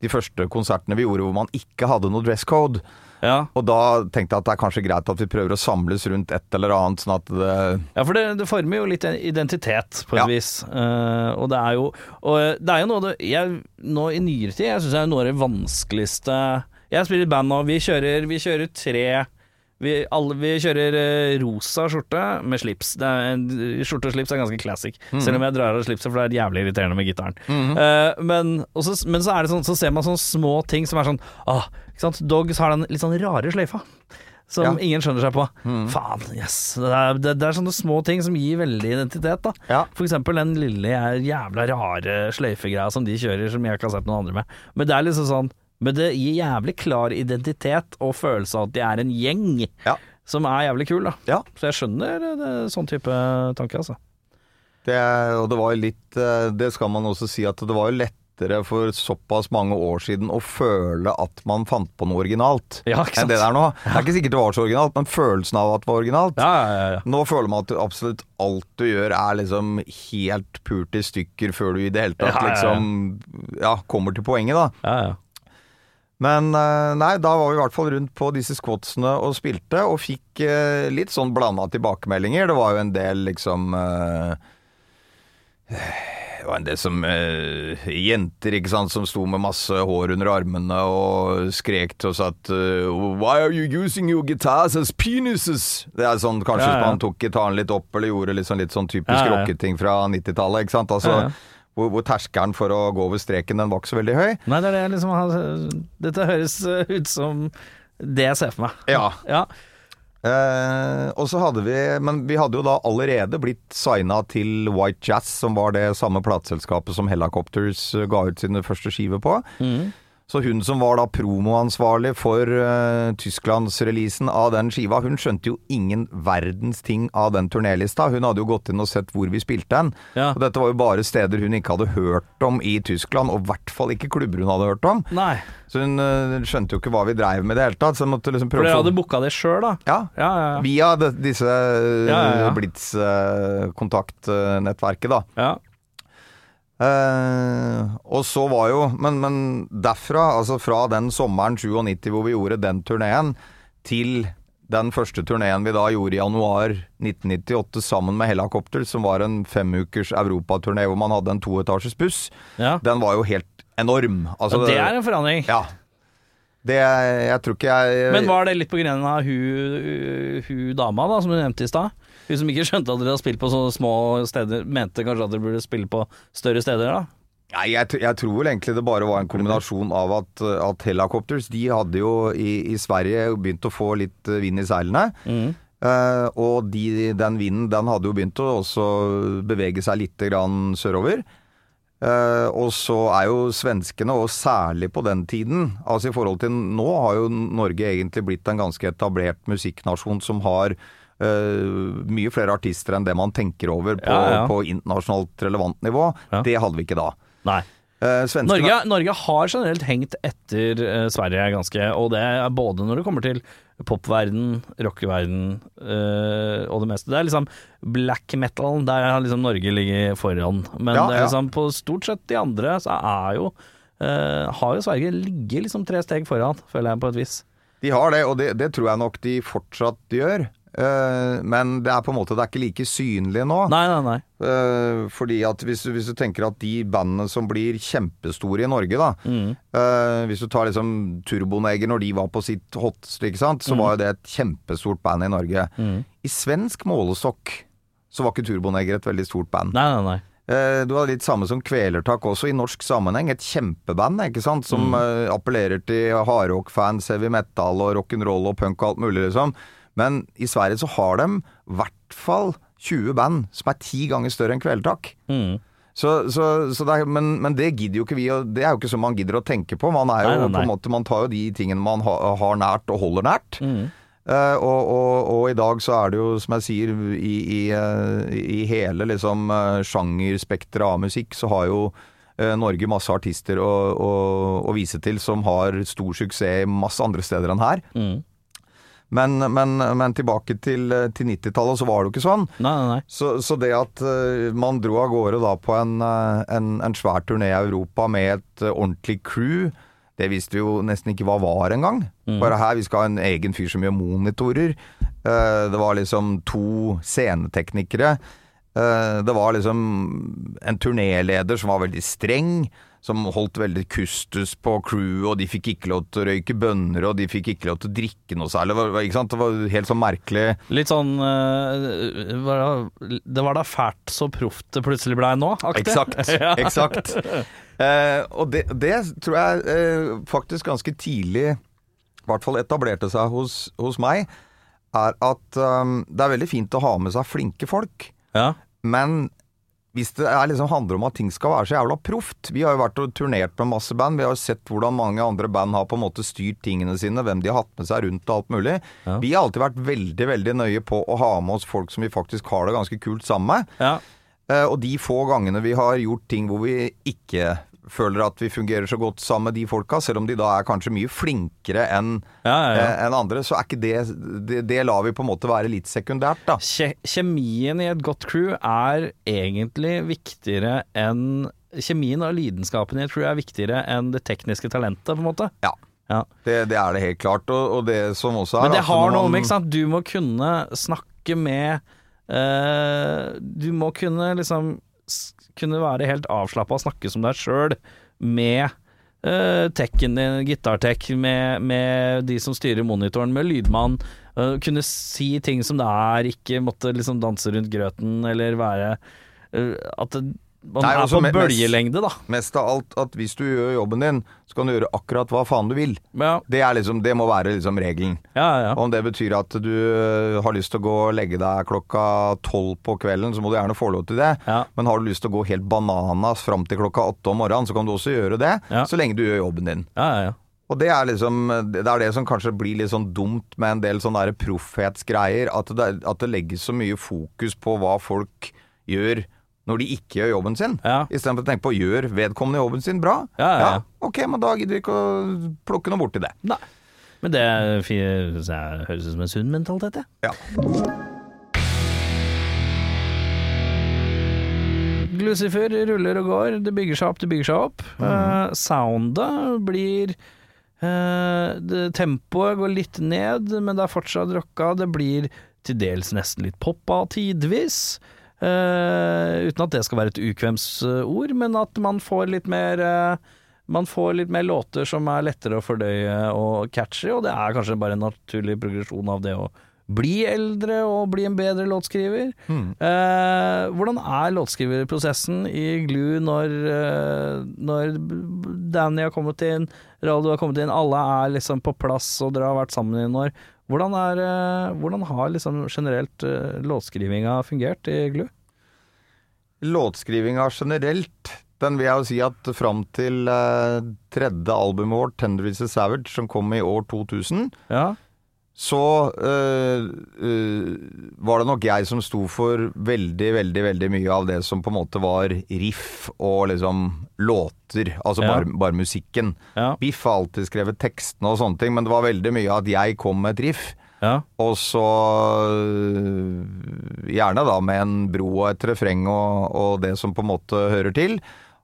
de første konsertene vi gjorde hvor man ikke hadde noe dress code. Ja. Og da tenkte jeg at det er kanskje greit at vi prøver å samles rundt et eller annet, sånn at det Ja, for det, det former jo litt identitet, på et Ja. vis. Uh, og det er jo Og det er jo noe det jeg, Nå i nyere tid, jeg syns det er noe av det vanskeligste Jeg spiller i band nå, vi kjører, vi kjører tre vi, alle, vi kjører eh, rosa skjorte med slips. Det er skjorte og slips er ganske classic, selv om jeg drar av slipset, for det er jævlig irriterende med gitaren. Eh, men, og så, men så er det sånn Så ser man sånne små ting som er sånn ah? Dogs har den litt sånn rare sløyfa. som Ja. ingen skjønner seg på. Faen, yes. Det er, det, det er sånne små ting som gir veldig identitet, da. Ja. For eksempel den lille jævla rare sløyfegreia som de kjører, som jeg ikke har sett noen andre med. Men det er liksom sånn Men det gir jævlig klar identitet og følelse av at de er en gjeng, Ja. som er jævlig kul, da. Ja. Så jeg skjønner det, sånn type tanke, altså. Det, og det var jo litt eh, Det skal man også si at det var jo lettere for såpass mange år siden å føle at man fant på noe originalt Ja, enn det der nå. Det er ikke sikkert det var så originalt, men følelsen av at det var originalt Ja, ja, ja. ja. Nå føler man at absolutt alt du gjør er liksom helt pult i stykker før du i det hele tatt liksom ja, kommer til poenget, da. ja, ja. Men eh, nei, da var vi i hvert fall rundt på disse squatsene og spilte, og fikk eh, litt sånn blanda tilbakemeldinger. Det var jo en del liksom eh, Det var en del som eh, jenter ikke sant, som sto med masse hår under armene og skrek til oss at Why are you using your guitars as penises? Det er sånn kanskje Ja, ja. man tok gitaren litt opp eller gjorde litt sånn, litt sånn typisk Ja, rocketing fra 90-tallet. ikke sant? Altså. Hvor, hvor terskelen for å gå over streken, den var ikke så veldig høy. Nei, det er det jeg liksom har Dette høres eh, ut som det jeg ser for meg. Ja. Ja. Eh, og så hadde vi Men vi hadde jo da allerede blitt signa til White Jazz, som var det samme plateselskapet som Hellacopters eh, ga ut sine første skiver på. Så hun som var da promoansvarlig for uh, Tysklandsreleasen av den skiva, hun skjønte jo ingen verdens ting av den turnélista. Hun hadde jo gått inn og sett hvor vi spilte den. Ja. Og dette var jo bare steder hun ikke hadde hørt om i Tyskland, og i hvert fall ikke klubber hun hadde hørt om. Nei. Så hun uh, skjønte jo ikke hva vi dreiv med i det hele tatt. Så hun måtte liksom For prøve dere å få hadde booka det sjøl, da? ja, Ja, ja. Via de, disse ja, ja. Blitz-kontaktnettverket, da. ja. Eh, og så var jo men, men derfra, altså fra den sommeren 97 hvor vi gjorde den turneen, til den første turneen vi da gjorde i januar 1998 sammen med Hellacopter, som var en femukers europaturné hvor man hadde en toetasjes buss, ja. den var jo helt enorm. Altså, ja det er en forandring. Ja. Det Jeg tror ikke jeg Men var det litt på grunn av hun, hun dama da, som du nevnte i stad? Hun som ikke skjønte at dere har spilt på sånne små steder, mente kanskje at dere burde spille på større steder da? Nei, jeg, jeg tror vel egentlig det bare var en kombinasjon av at, at Helicopters de hadde jo i, i Sverige begynt å få litt eh, vind i seilene. Eh, og de, den vinden den hadde jo begynt å også bevege seg litt grann sørover. Eh, og så er jo svenskene, og særlig på den tiden Altså i forhold til nå har jo Norge egentlig blitt en ganske etablert musikknasjon som har eh, mye flere artister enn det man tenker over på, Ja, ja. på internasjonalt relevant nivå. Ja. Det hadde vi ikke da. Nei. Uh, Norge, Norge har generelt hengt etter uh, Sverige ganske, og det er både når det kommer til popverden, rockeverden uh, og det meste. Det er liksom black metal, der har liksom Norge ligget foran. Men Ja, det ja. liksom på stort sett de andre så er jo har jo Sverige ligget liksom tre steg foran, føler jeg på et vis. De har det, og det, det tror jeg nok de fortsatt gjør. Eh, men det er på en måte Det er ikke like synlig nå. Nei, nei, nei. Eh, fordi at hvis, du- hvis du tenker at de bandene som blir kjempestore i Norge, da eh, Hvis du tar liksom Turboneger når de var på sitt hotste, så mm. var jo det et kjempestort band i Norge. I svensk målestokk så var ikke Turboneger et veldig stort band. Nei, nei, nei. Du har litt samme som Kvelertak også, i norsk sammenheng. Et kjempeband, ikke sant, Mm. som eh, appellerer til hardrock-fans, heavy metal og rock'n'roll og punk og alt mulig, liksom. Men i Sverige så har de i hvert fall 20 band som er ti ganger større enn Kvelertak. Mm. Så, så, så det er, men, men det gidder jo ikke vi, og det er jo ikke så man gidder å tenke på. Man jo Nei, nei, nei. på måte, man tar jo de tingene man ha, har nært og holder nært. Mm. Uh, og, og, og i dag så er det jo, som jeg sier, i, i, uh, i hele liksom uh, sjangerspekteret av musikk, så har jo Norge masse artister å, å, å vise til som har stor suksess masse andre steder enn her. Mm. Men, men, men tilbake til, eh, til 90-tallet så var det jo ikke sånn. Nei, nei, nei. Så, så det at eh, man dro av gårde da på en, eh, en, en svær turné i Europa med et ordentlig crew, det visste vi jo nesten ikke hva var engang. Bare her, vi skal ha en egen fyr som gjør monitorer. Det var liksom to sceneteknikere. Det var liksom en turnéleder som var veldig streng. Som holdt veldig kustus på crewet, og de fikk ikke lov til å røyke bønner, og de fikk ikke lov til å drikke noe særlig. Ikke sant? det var helt sånn merkelig. Litt sånn eh, Det var da fælt så proft det plutselig blei nå, aktig. Eksakt. ja. eksakt. Eh, og det, det tror jeg eh, faktisk ganske tidlig i hvert fall etablerte seg hos, hos meg, er at um, det er veldig fint å ha med seg flinke folk. Ja. Men hvis det er liksom handler om at ting skal være så jævla proft Vi har jo vært og turnert med masse band. Vi har jo sett hvordan mange andre band har på en måte styrt tingene sine, hvem de har hatt med seg rundt og alt mulig. Ja. Vi har alltid vært veldig, veldig nøye på å ha med oss folk som vi faktisk har det ganske kult sammen med. Ja. Uh, Og de få gangene vi har gjort ting hvor vi ikke føler at vi fungerer så godt sammen med de folka, selv om de da er kanskje mye flinkere enn Ja, ja, eh, andre, så er ikke det, det Det lar vi på en måte være litt sekundært, da. Kje kjemien i et godt crew er egentlig viktigere enn Kjemien og lidenskapen i et crew er viktigere enn det tekniske talentet, på en måte. Ja. Ja. Det, det er det helt klart. Og, og det som også er Men det har noe med, ikke sant Du må kunne snakke med eh, Du må kunne liksom Kunne være helt avslappa og snakke som deg sjøl med uh, tekken din, gitartek, med, med de som styrer monitoren, med lydmann. Uh, kunne si ting som det er, ikke måtte liksom danse rundt grøten eller være uh, At det, man Nei, er altså, på mest- bølgelengde, da. Mest av alt at hvis du gjør jobben din, så kan du gjøre akkurat hva faen du vil. Ja, Det, er liksom, det må være liksom regelen. ja. ja. Om det betyr at du øh, har lyst til å gå og legge deg klokka tolv på kvelden, så må du gjerne få lov til det. Ja. Men har du lyst til å gå helt bananas fram til klokka åtte om morgenen, så kan du også gjøre det. Så lenge du gjør jobben din. ja, ja, ja. Og det er liksom Det er det som kanskje blir litt sånn dumt med en del sånne der proffhetsgreier. At det, at det legges så mye fokus på hva folk gjør når de ikke gjør jobben sin. Ja. Istedenfor å tenke på gjør vedkommende jobben sin bra. Ja, ja, ja. Ok, men da gidder vi ikke å plukke noe borti det. Nei. Men det synes jeg høres ut som en sunn mentalitet, jeg. Ja. Lucifer ruller og går, det bygger seg opp, det bygger seg opp. Eh, soundet blir uh, det, Tempoet går litt ned, men det er fortsatt rocka. Det blir til dels nesten litt poppa tidvis. Eh, uten at det skal være et ukvemsord, men at man får litt mer uh, man får litt mer låter som er lettere å fordøye og catchy, og det er kanskje bare en naturlig progresjon av det å bli eldre og bli en bedre låtskriver. Eh, hvordan er låtskriverprosessen i Glu når, eh, når Danny har kommet inn, Radio har kommet inn, alle er liksom på plass og dere har vært sammen i noen år. Hvordan, er, eh, hvordan har liksom generelt eh, låtskrivinga fungert i GLU? Låtskrivinga generelt, den vil jeg jo si at fram til eh, tredje albumet vårt, 'Tender Is Savage', som kom i år 2000, Ja. Så øh, øh, var det nok jeg som sto for veldig, veldig veldig mye av det som på en måte var riff og liksom låter. Altså Ja. bare, bare musikken. Ja. Biff har alltid skrevet tekstene og sånne ting, men det var veldig mye at jeg kom med et riff. Ja. Og så øh, gjerne da med en bro og et refreng og, og det som på en måte hører til.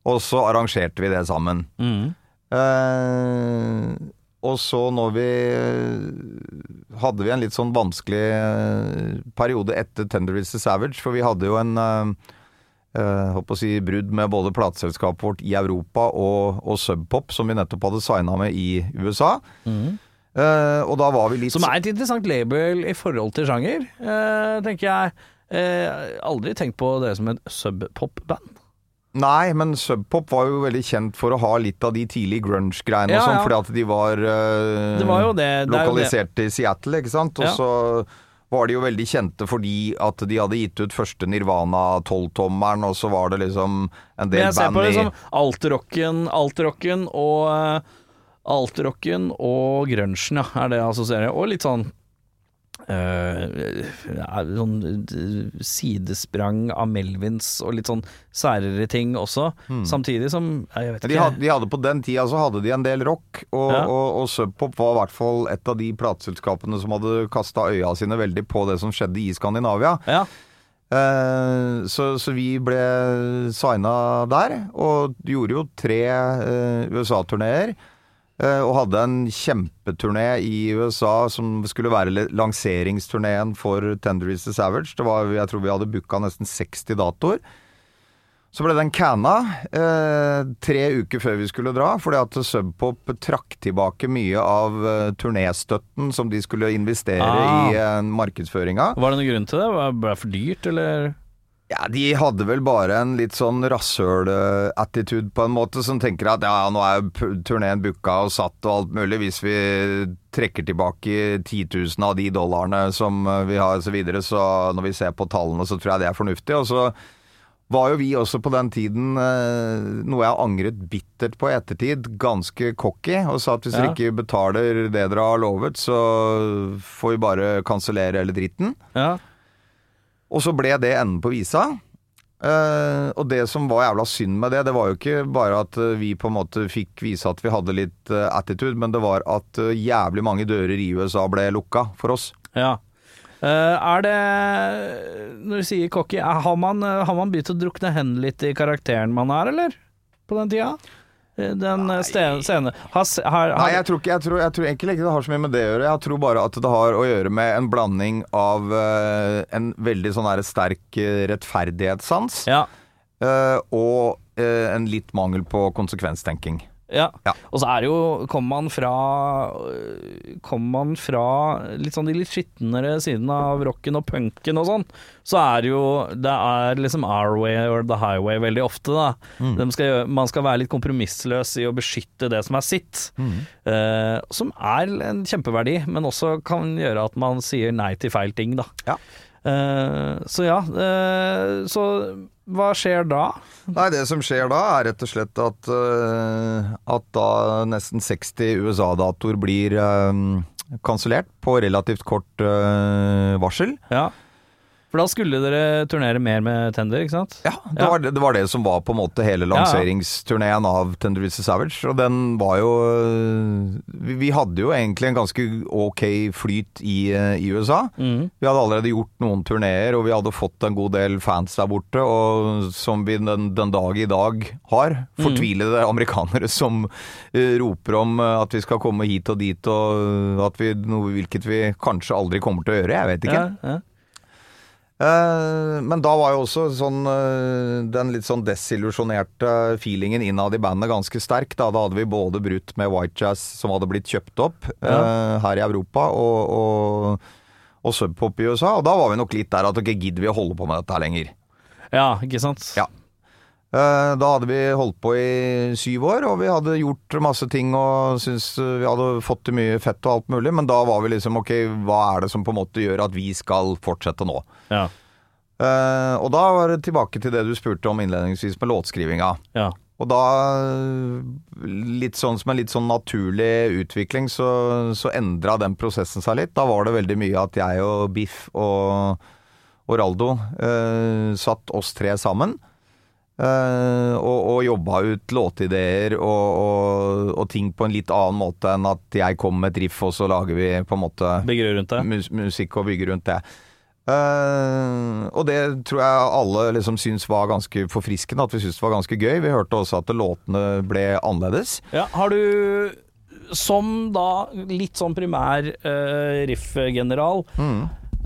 Og så arrangerte vi det sammen. Mm. Eh, og så når vi Hadde vi en litt sånn vanskelig eh, periode etter Tender Is The Savage, for vi hadde jo en eh, håper å si brudd med både plateselskapet vårt i Europa og, og Sub Pop, som vi nettopp hadde signa med i USA. Eh, og da var vi litt Som er et interessant label i forhold til sjanger, eh, tenker jeg. Eh, aldri tenkt på det som et subpop-band. Nei, men Sub Pop var jo veldig kjent for å ha litt av de tidlige grunge-greiene Ja, og sånn, ja. fordi at de var eh, Det var det. er jo det. lokalisert i Seattle, ikke sant? Og Ja. så var de jo veldig kjente fordi at de hadde gitt ut første Nirvana 12-tommeren, og så var det liksom en del Men i jeg ser på det som alt-rocken og alt-rocken og grunchen, ja, er det jeg assosierer. Og litt sånn ja, sånn eh, sidesprang av Melvins og litt sånn særere ting også. Samtidig som Jeg vet ikke. de hadde, de hadde På den tida så hadde de en del rock, og, Ja. og, og Subpop var i hvert fall et av de plateselskapene som hadde kasta øya sine veldig på det som skjedde i Skandinavia. ja. Eh, så, så vi ble signa der, og gjorde jo tre eh, USA-turneer. Eh, og hadde en kjempeturné i USA som skulle være lanseringsturneen for Tender Is The Savage. Det var, jeg tror vi hadde booka nesten 60 datoer. Så ble den canna eh, tre uker før vi skulle dra, fordi at Subpop trakk tilbake mye av eh, turnéstøtten som de skulle investere Ah. i eh, markedsføringa. Var det noen grunn til det? Var det for dyrt, eller? Ja, De hadde vel bare en litt sånn rasshøl-attitude på en måte, som tenker at ja, nå er turneen booka og satt og alt mulig. Hvis vi trekker tilbake 10 000 av de dollarene som eh, vi har og så videre, så når vi ser på tallene, så tror jeg det er fornuftig. Og så var jo vi også på den tiden, eh, noe jeg har angret bittert på i ettertid, ganske cocky, og sa at hvis dere ikke betaler det dere har lovet, så får vi bare kansellere hele dritten. Ja. Og så ble det enden på visa. Uh, og det som var jævla synd med det, det var jo ikke bare at eh, vi på en måte fikk vise at vi hadde litt uh, attitude, men det var at uh, jævlig mange dører i USA ble lukka for oss. ja. Er det Når du sier cocky, har man, har man begynt å drukne hen litt i karakteren man er, eller? På den tida? Eh, Den scenen. har, har, Nei, jeg tror, ikke, jeg, tror, jeg tror egentlig ikke det har så mye med det å gjøre. Jeg tror bare at det har å gjøre med en blanding av uh, en veldig sånn her sterk eh, rettferdighetssans Ja. uh, og uh, en litt mangel på konsekvenstenking. Ja. Ja. Og så er det jo Kommer man fra øh, Kommer man fra litt sånn de litt skitnere siden av rocken og punken og sånn, så er det jo Det er liksom our way or the highway veldig ofte, da. Mm. Skal, man skal være litt kompromissløs i å beskytte det som er sitt. Mm. Eh, som er en kjempeverdi, men også kan gjøre at man sier nei til feil ting, da. Ja. Eh, så ja. eh, så hva skjer da? Nei, det som skjer da er rett og slett at, eh, at da nesten 60 USA-datoer blir uh, kansellert på relativt kort uh, varsel. Ja. For da skulle dere turnere mer med Tender, ikke sant? Ja, det, Ja. Var, det, det var det som var på en måte hele lanseringsturneen av Tender is Savage. Og den var jo eh, vi, vi hadde jo egentlig en ganske ok flyt i, eh, i USA. Mm. Vi hadde allerede gjort noen turneer, og vi hadde fått en god del fans der borte. Og som vi den, den dag i dag har. Fortvilede amerikanere som uh, roper om at vi skal komme hit og dit, og at vi, noe, hvilket vi kanskje aldri kommer til å gjøre. Jeg vet ikke. Ja, ja. Eh, men da var jo også sånn, eh, den litt sånn desillusjonerte feelingen innad i bandet ganske sterk. Da, da hadde vi både brutt med White Jazz, som hadde blitt kjøpt opp ja. her i Europa, og, og, og subpop i USA. Og da var vi nok litt der at ok, gidder vi å holde på med dette her lenger? ja, ikke sant? Ja. Eh, Da hadde vi holdt på i syv år, og vi hadde gjort masse ting og syntes eh, vi hadde fått til mye fett og alt mulig, men da var vi liksom ok, hva er det som på en måte gjør at vi skal fortsette nå? Ja. Uh, og da var det tilbake til det du spurte om innledningsvis med låtskrivinga. ja. Og da, litt sånn som en litt sånn naturlig utvikling, så, så endra den prosessen seg litt. Da var det veldig mye at jeg og Biff og, og Raldo eh, satt oss tre sammen. Eh, og, og jobba ut låtideer og, og, og ting på en litt annen måte enn at jeg kommer med et riff, og så lager vi på en måte mus musikk og bygger rundt det. Uh, og det tror jeg alle liksom syns var ganske forfriskende, at vi syntes det var ganske gøy. Vi hørte også at låtene ble annerledes. Ja, har du som da litt sånn primær uh, riff-general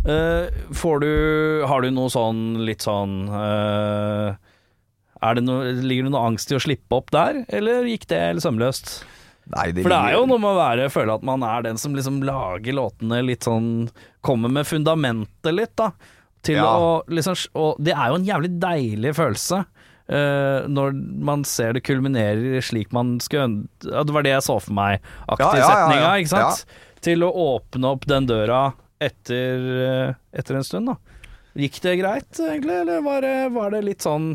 eh, Får du Har du noe sånn litt sånn det noe, Ligger det noe angst i å slippe opp der, eller gikk det helt sømløst? Nei, det For det er jo noe med å være, føle at man er den som liksom lager låtene litt sånn Kommer med fundamentet litt, da. Til Ja. å liksom Og det er jo en jævlig deilig følelse. Uh, når man ser det kulminerer slik man skulle ja, Det var det jeg så for meg, aktig Ja, ja, ja, setninga, ikke sant? Til å åpne opp den døra etter, eh, etter en stund, da. Gikk det greit, egentlig, eller var det, var det litt sånn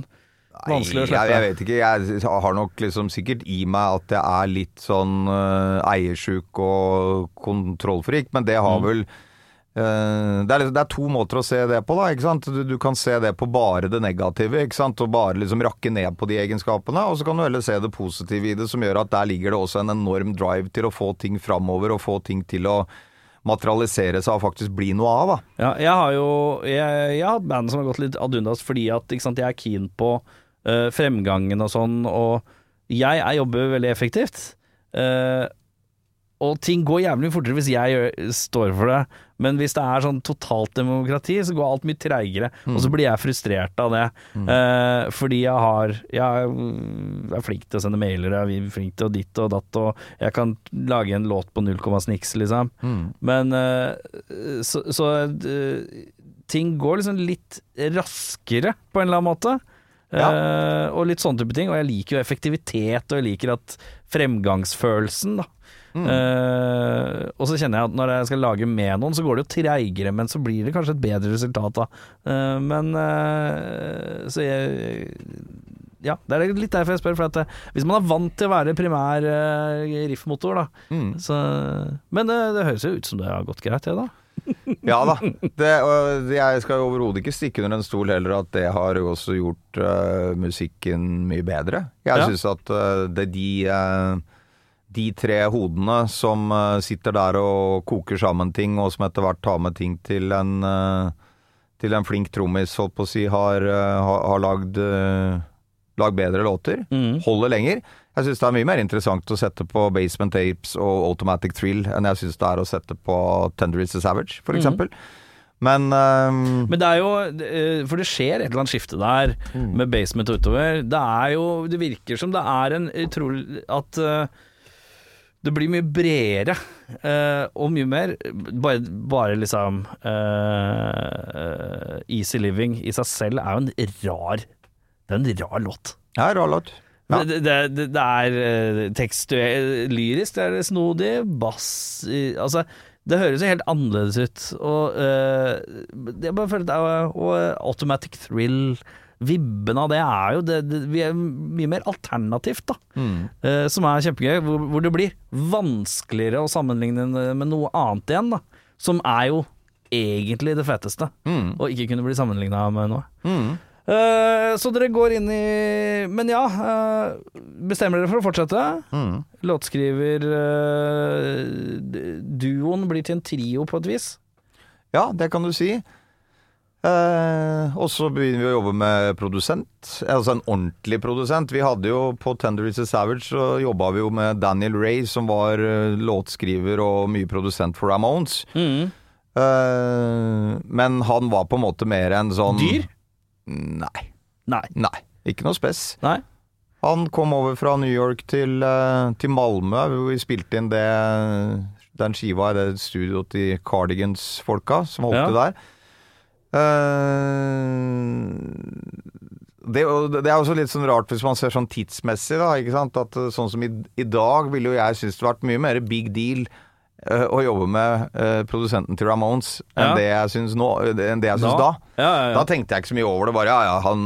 vanskelig å slippe? Jeg, jeg vet ikke. Jeg har nok liksom sikkert i meg at jeg er litt sånn uh, eiersjuk og kontrollfrik, men det Mm. har vel uh, det, er, liksom- det er to måter å se det på, da. ikke sant? Du, du kan se det på bare det negative, ikke sant? og bare liksom rakke ned på de egenskapene. Og så kan du heller se det positive i det, som gjør at der ligger det også en enorm drive til å få ting framover, og få ting til å materialisere seg og faktisk bli noe av. da. Ja, jeg har jo Jeg, jeg har hatt band som har gått litt ad undas fordi at sant, jeg er keen på eh, fremgangen og sånn, og jeg, jeg jobber veldig effektivt. Uh, og ting går jævlig fortere hvis jeg gjør, står for det, men hvis det er sånn totalt demokrati, så går alt mye treigere, og så blir jeg frustrert av det. Eh, fordi jeg har Jeg er flink til å sende mailer, jeg er flink til å ditt og datt, og jeg kan lage en låt på null komma sniks, liksom. Men uh, så, så uh, ting går liksom litt raskere, på en eller annen måte. Ja. Eh, og litt sånne type ting. Og jeg liker jo effektivitet, og jeg liker at fremgangsfølelsen, da. Mm. Uh, og så kjenner jeg at når jeg skal lage med noen, så går det jo treigere, men så blir det kanskje et bedre resultat da. Uh, men Så jeg Ja, det er litt derfor jeg spør. For at hvis man er vant til å være primær riffmotor, da Mm. så, Men det, det høres jo ut som det har gått greit, det, da. Ja da. Det, jeg skal overhodet ikke stikke under en stol heller at det har også gjort uh, musikken mye bedre. Jeg Ja. syns at uh, det er de uh, de tre hodene som sitter der og koker sammen ting, og som etter hvert tar med ting til en til en flink trommis, holdt på å si, har, har, lagd, lagd bedre låter. Mm. Holder lenger. Jeg syns det er mye mer interessant å sette på Basement Tapes og Automatic Thrill enn jeg syns det er å sette på Tender Is a Savage, for eksempel. Men um... Men det er jo eh, For det skjer et eller annet skifte der med basement utover. Det er jo Det virker som det er en utrolig At eh, det blir mye bredere uh, og mye mer Bare, bare liksom uh, Easy Living i seg selv er jo en rar Det er en rar låt. ja, rar låt. Ja. Det, det, det, er eh, tekstuelt lyrisk, det er snodig, bass Altså, det høres jo helt annerledes ut. Og uh, jeg bare føler at det Og Automatic Thrill Vibben av det er jo det, det, vi er mye mer alternativt, da. Mm. Uh, som er kjempegøy. Hvor, hvor det blir vanskeligere å sammenligne med noe annet igjen, da. Som er jo egentlig det feteste. Mm. Og ikke kunne bli sammenligna med noe. Mm. Eh, så dere går inn i Men ja, uh, bestemmer dere for å fortsette. Mm. Låtskriver uh, Duoen blir til en trio på et vis. Ja, det kan du si. Eh, og så begynner vi å jobbe med produsent. Altså en ordentlig produsent. Vi hadde jo på Tender Is Savage så jobba vi jo med Daniel Ray, som var låtskriver og mye produsent for Ramones. Mm. Eh, men han var på en måte mer en sånn Dyr? Nei. Nei. Nei. Ikke noe spess. Nei. Han kom over fra New York til, eh, til Malmö, hvor vi spilte inn det, den skiva i det studioet til Cardigans-folka som holdt Ja. til der. Eh, det, det er også litt sånn rart hvis man ser sånn tidsmessig, da. At sånn som i, i dag ville jo jeg synes det vært mye mer big deal å jobbe med eh, produsenten til Ramones enn Ja. det jeg syns nå, enn det jeg syns da. Ja, ja, ja. Da tenkte jeg ikke så mye over det. Bare ja, ja, han,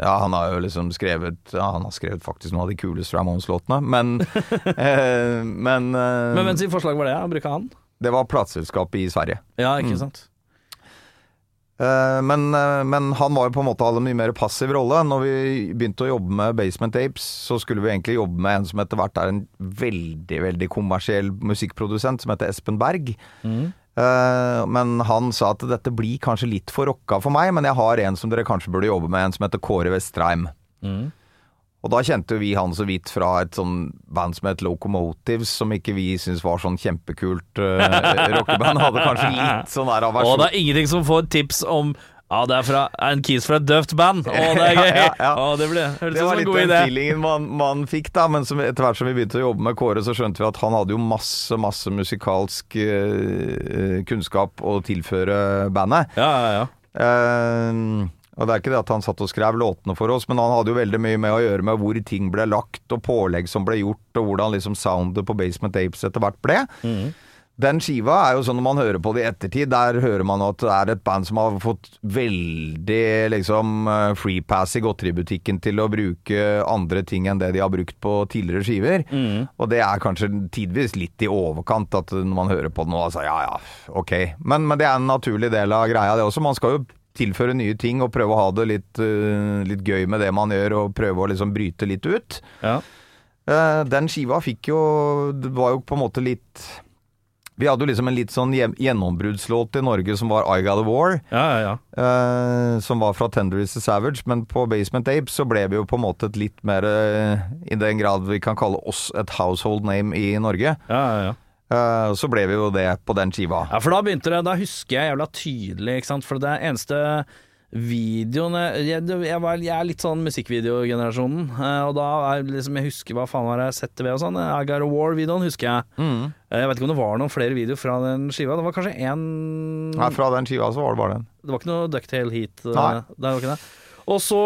ja, han har jo liksom skrevet Han har skrevet faktisk noen av de kuleste Ramones-låtene, men eh, Men, øh, Men sitt forslag var det? å bruke han? det var plateselskapet i Sverige. Ja, ikke Mm. sant. Eh, men, øh, men han var jo på en måte hadde en mye mer passiv rolle. Når vi begynte å jobbe med Basement Apes, så skulle vi egentlig jobbe med en som etter hvert er en veldig, veldig kommersiell musikkprodusent, som heter Espen Berg. Mm. Eh, men han sa at dette blir kanskje litt for rocka for meg, men jeg har en som dere kanskje burde jobbe med, en som heter Kåre Vestreim. Mm. Og da kjente vi han så vidt fra et sånn band som het Locomotives, som ikke vi syntes var sånn kjempekult uh, rockeband. Hadde kanskje litt sånn der Og det er ingenting som får tips om ja, det er fra en kis fra et døvt band. Å, det er gøy! Ja, ja, ja. Det ble, Det var litt den feelingen man, man fikk da, men som etter hvert som vi begynte å jobbe med Kåre, så skjønte vi at han hadde jo masse, masse musikalsk uh, kunnskap å tilføre bandet. Ja, ja, ja. Eh, og det er ikke det at han satt og skrev låtene for oss, men han hadde jo veldig mye med å gjøre med hvor ting ble lagt, og pålegg som ble gjort, og hvordan liksom soundet på Basement Apes etter hvert ble. Den skiva er jo sånn når man hører på det i ettertid, der hører man at det er et band som har fått veldig liksom freepass free pass i godteributikken til å bruke andre ting enn det de har brukt på tidligere skiver. Og det er kanskje tidvis litt i overkant at når man hører på det nå, altså ja ja, ok. Men, men det er en naturlig del av greia det også. Man skal jo tilføre nye ting og prøve å ha det litt, uh, litt gøy med det man gjør, og prøve å liksom bryte litt ut. ja. Uh, den skiva fikk jo Det var jo på en måte litt Vi hadde jo liksom en litt sånn gjen- gjennombruddslåt i Norge som var I Got a War. ja, ja, ja. eh, som var fra Tender Is The Savage, men på Basement Apes så ble vi jo på en måte et litt mer eh, I den grad vi kan kalle oss et household name i Norge. ja, ja, ja. Eh, så ble vi jo det på den skiva. Ja, for da begynte det Da husker jeg jævla tydelig, ikke sant. For det eneste videoene jeg, jeg, var, jeg er litt sånn musikkvideogenerasjonen, eh, og da er liksom Jeg husker hva faen var det jeg setter ved og sånn. I Got a War-videoen husker jeg. Mm. Eh, Jeg vet ikke om det var noen flere videoer fra den skiva. Det var kanskje én Nei, fra den skiva så var det bare den. Det var ikke noe Ducktail Heat. eh, Nei. Det var ikke det. Og så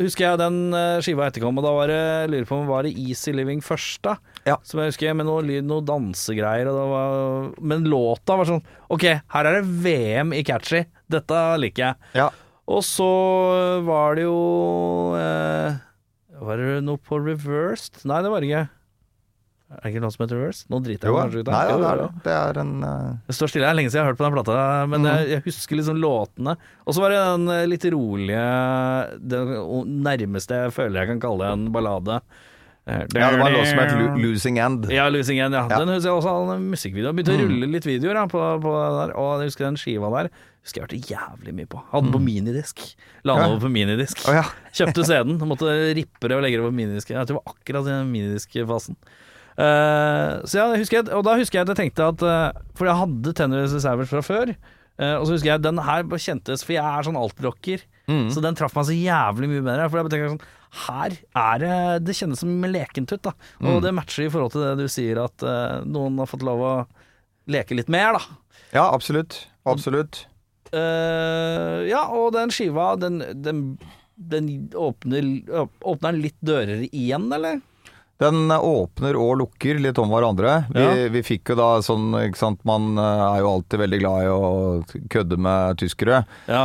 husker jeg den eh, skiva etterkom, og da var det lurer på om var det Easy Living først, da. Ja. Som jeg husker, med noe lyd, noe dansegreier. Var, men låta var sånn Ok, her er det VM i catchy. Dette liker jeg. Ja. Og så var det jo eh, Var det noe på reversed? Nei, det var det ikke. Er det ikke noe som heter reversed? Nå driter jeg kanskje ut. nei, ja, det er det. Det er en uh... Det står stille. Det er lenge siden jeg har hørt på den plata, men Mhm. jeg, jeg husker liksom låtene. Og så var det den eh, litt rolige Det nærmeste jeg føler jeg kan kalle det en ballade. Eh, Ja, det var låt som het 'Losing End'. Ja, 'Losing End'. Ja. Den husker jeg også hadde en musikkvideo. Begynte å Mm. rulle litt videoer da, på, på der. Og jeg husker den skiva der. Husker jeg hørte jævlig mye på. Hadde den på minidisk. La den Mm. Ja. over på minidisk. Oh, ja. Kjøpte CD-en, måtte rippe det og legge det på minidisk. Jeg tror det var akkurat i den minidisk-fasen. Uh, så ja, husker jeg, og da husker jeg at jeg tenkte at uh, For jeg hadde Tennis Savage fra før. Uh, og så husker jeg den her kjentes For jeg er sånn altrocker, Mm. så den traff meg så jævlig mye bedre. For jeg tenkte sånn Her er det Det kjennes som lekent ut, da. Og Mm. det matcher i forhold til det du sier, at uh, noen har fått lov å leke litt mer, da. ja, absolutt. Absolutt. Uh, ja, og den skiva, den, den, den åpner, åpner den litt dører igjen, eller? Den åpner og lukker litt om hverandre. Vi, Ja. vi fikk jo da sånn, ikke sant Man eh, er jo alltid veldig glad i å kødde med tyskere. Ja.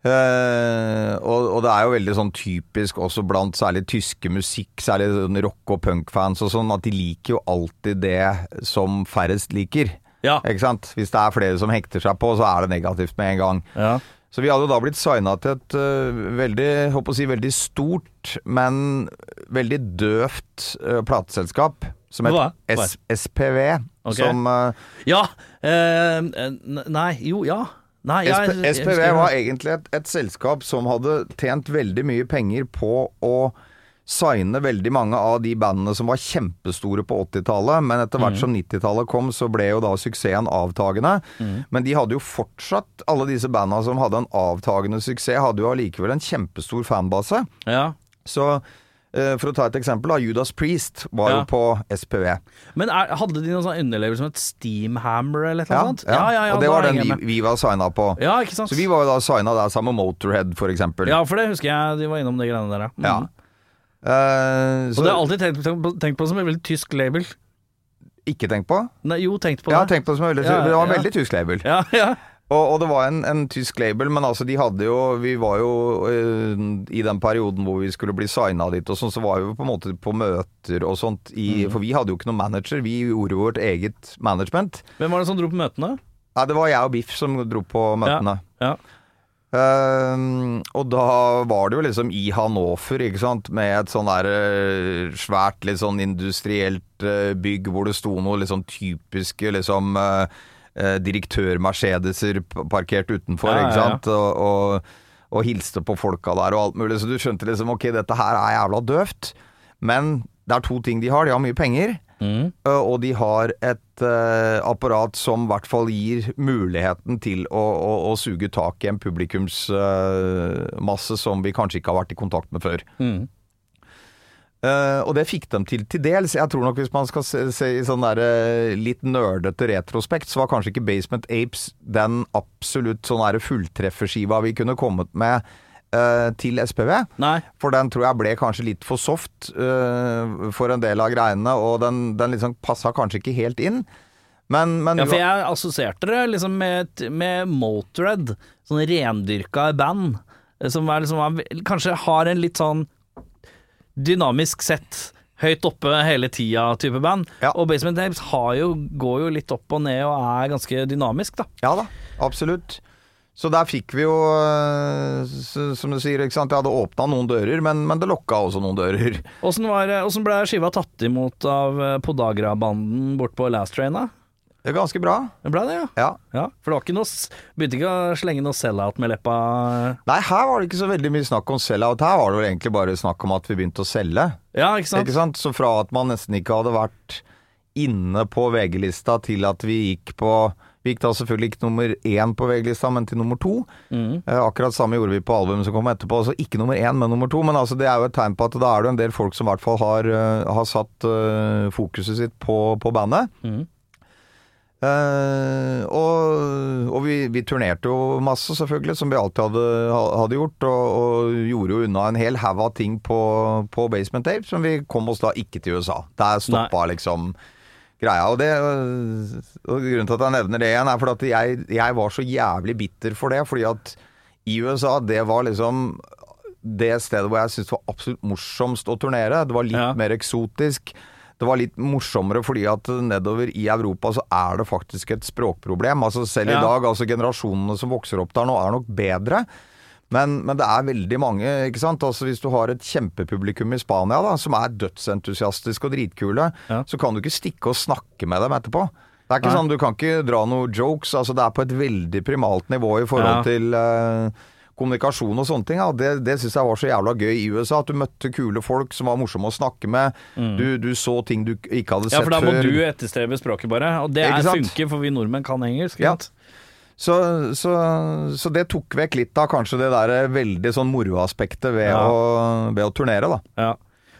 Eh, og, og det er jo veldig sånn typisk også blant særlig tyske musikk, særlig sånn rock- og punkfans og sånn, at de liker jo alltid det som færrest liker. Ja. Ikke sant? Hvis det er flere som hekter seg på, så er det negativt med en gang. ja. Så vi hadde jo da blitt signa til et uh, veldig, håper å si, veldig stort, men veldig døvt uh, plateselskap. Som het SPV. Okay. Som Ja Nei, jo, ja. Nei, jeg- jeg SPV var egentlig et, et selskap som hadde tjent veldig mye penger på å signe veldig mange av de bandene som var kjempestore på 80-tallet, men etter Mm. hvert som 90-tallet kom, så ble jo da suksessen avtagende. Mm. Men de hadde jo fortsatt, alle disse bandene som hadde en avtagende suksess, hadde jo allikevel en kjempestor fanbase. Ja. Så for å ta et eksempel, da, Judas Priest var Ja. jo på SPV. Men er, hadde de noen sånn underlever som et Steamhammer eller noe Ja, sånt? ja. og det var den vi, vi var signa på. Ja, ikke sant? Så vi var jo da signa der sammen med Motorhead, for eksempel. Ja, for det husker jeg de var innom de greiene der, ja. Ja. Uh, så, Og det har jeg alltid tenkt, tenkt, på, tenkt på som et veldig tysk label. ikke tenkt på? Nei, jo, tenkt på det. Ja, tenkt på som en veldig, Ja, Det var en ja. veldig tysk label. Ja, ja. Og, og det var en, en tysk label, men altså de hadde jo Vi var jo eh, I den perioden hvor vi skulle bli signa dit og sånn, så var vi jo på en måte på møter og sånt i Mm. For vi hadde jo ikke noen manager, vi gjorde vårt eget management. Hvem var det som dro på møtene? Nei, det var jeg og Biff som dro på møtene. Ja. Ehm, og da var det jo liksom i Hannover, ikke sant, med et sånn der eh, svært, litt sånn industrielt eh, bygg hvor det sto noe liksom typiske liksom eh, eh, direktør-Mercedeser parkert utenfor, Ja, ja, ikke sant, og, og, og hilste på folka der og alt mulig, så du skjønte liksom ok, dette her er jævla døvt, men det er to ting de har, de har mye penger, Mm. Og de har et uh, apparat som i hvert fall gir muligheten til å, å, å suge tak i en publikumsmasse som vi kanskje ikke har vært i kontakt med før. Mhm. Eh, og det fikk dem til til dels. Jeg tror nok hvis man skal se, se i sånn der, uh, litt nerdete retrospekt, så var kanskje ikke Basement Apes den absolutt sånn fulltrefferskiva vi kunne kommet med uh, til SPV. Nei. For den tror jeg ble kanskje litt for soft for en del av greiene, og den, den liksom passa kanskje ikke helt inn. Men, men Ja, for jeg assosierte det liksom med, med Motorhead, sånn rendyrka band, som er liksom, kanskje har en litt sånn dynamisk sett høyt oppe hele tida type band. Ja. Og Basement Tapes jo, går jo litt opp og ned og er ganske dynamisk, da. ja da, absolutt. Så der fikk vi jo, øh, som du sier, ikke sant. Jeg hadde åpna noen dører, men, men det lokka også noen dører. Åssen var- ble skiva tatt imot av eh, Podagra-banden bort på Last Train, da? Det er ganske bra. Det ble det, ja. Ja. ja. For det var ikke noe Begynte ikke å slenge noe sell-out med leppa? Nei, her var det ikke så veldig mye snakk om sell-out. Her var det vel egentlig bare snakk om at vi begynte å selge. Ja, ikke sant? Ikke sant? Så fra at man nesten ikke hadde vært inne på VG-lista til at vi gikk på Vi gikk da selvfølgelig ikke nummer én på VG-lista, men til nummer to. Mm. Eh, akkurat samme gjorde vi på albumet som kom etterpå. Altså ikke nummer én, men nummer to. Men altså, det er jo et tegn på at da er det en del folk som i hvert fall har, eh, har satt uh, fokuset sitt på, på bandet. Mm. Eh, og og vi, vi turnerte jo masse, selvfølgelig, som vi alltid hadde, hadde gjort. Og, og gjorde jo unna en hel haug av ting på, på Basement Tape, som vi kom oss da ikke til USA. Der stoppa liksom greia. Og, det, og grunnen til at jeg nevner det igjen, er fordi at jeg, jeg var så jævlig bitter for det. Fordi at i USA, det var liksom det stedet hvor jeg syntes det var absolutt morsomst å turnere. Det var litt Ja. mer eksotisk. Det var litt morsommere fordi at nedover i Europa så er det faktisk et språkproblem. Altså selv Ja. i dag, altså generasjonene som vokser opp der nå er nok bedre. Men, men det er veldig mange, ikke sant. Altså Hvis du har et kjempepublikum i Spania da, som er dødsentusiastiske og dritkule, Ja. så kan du ikke stikke og snakke med dem etterpå. Det er ikke Nei. sånn, Du kan ikke dra noen jokes. altså Det er på et veldig primalt nivå i forhold Ja. til eh, kommunikasjon og sånne ting. Ja. Det, det syns jeg var så jævla gøy i USA. At du møtte kule folk som var morsomme å snakke med. Du, du så ting du ikke hadde sett før. Ja, for da må før. du etterstrebe språket bare. Og det er, funker, for vi nordmenn kan engelsk. Ja. Så, så, så det tok vekk litt av kanskje det der veldig sånn moroaspektet ved, Ja. å, ved å turnere, da. Ja.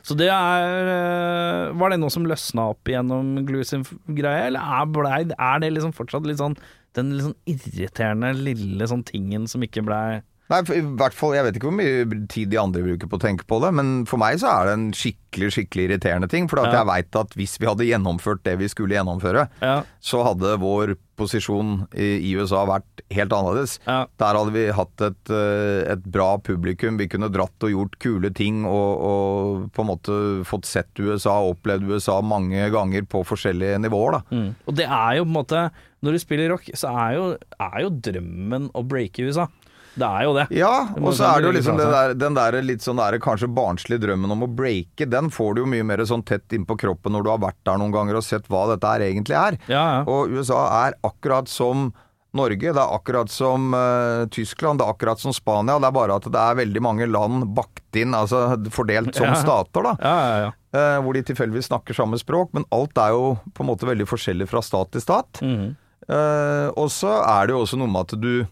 Så det er øh, Var det noe som løsna opp gjennom Glue sin greie, eller er, ble, er det liksom fortsatt litt sånn den sånn irriterende lille sånn tingen som ikke blei Nei, i hvert fall, Jeg vet ikke hvor mye tid de andre bruker på å tenke på det, men for meg så er det en skikkelig skikkelig irriterende ting. For Ja. jeg veit at hvis vi hadde gjennomført det vi skulle gjennomføre, Ja. så hadde vår posisjon i, USA vært helt annerledes. Ja. Der hadde vi hatt et, eh, et bra publikum. Vi kunne dratt og gjort kule ting og, og på en måte fått sett USA, opplevd USA mange ganger på forskjellige nivåer. da. Mm. Og det er jo på en måte Når du spiller rock, så er jo, er jo drømmen å breake USA. Det er jo det. Ja, og så er det jo liksom det der, den der litt sånn der kanskje barnslige drømmen om å breake, den får du jo mye mer sånn tett innpå kroppen når du har vært der noen ganger og sett hva dette her egentlig er. Ja, ja. Og USA er akkurat som Norge, det er akkurat som uh, Tyskland, det er akkurat som Spania. Det er bare at det er veldig mange land bakt inn, altså fordelt som Ja. stater, da. ja, ja, ja. eh, hvor de tilfeldigvis snakker samme språk, men alt er jo på en måte veldig forskjellig fra stat til stat. Mm. Uh, og så er det jo også noe med at du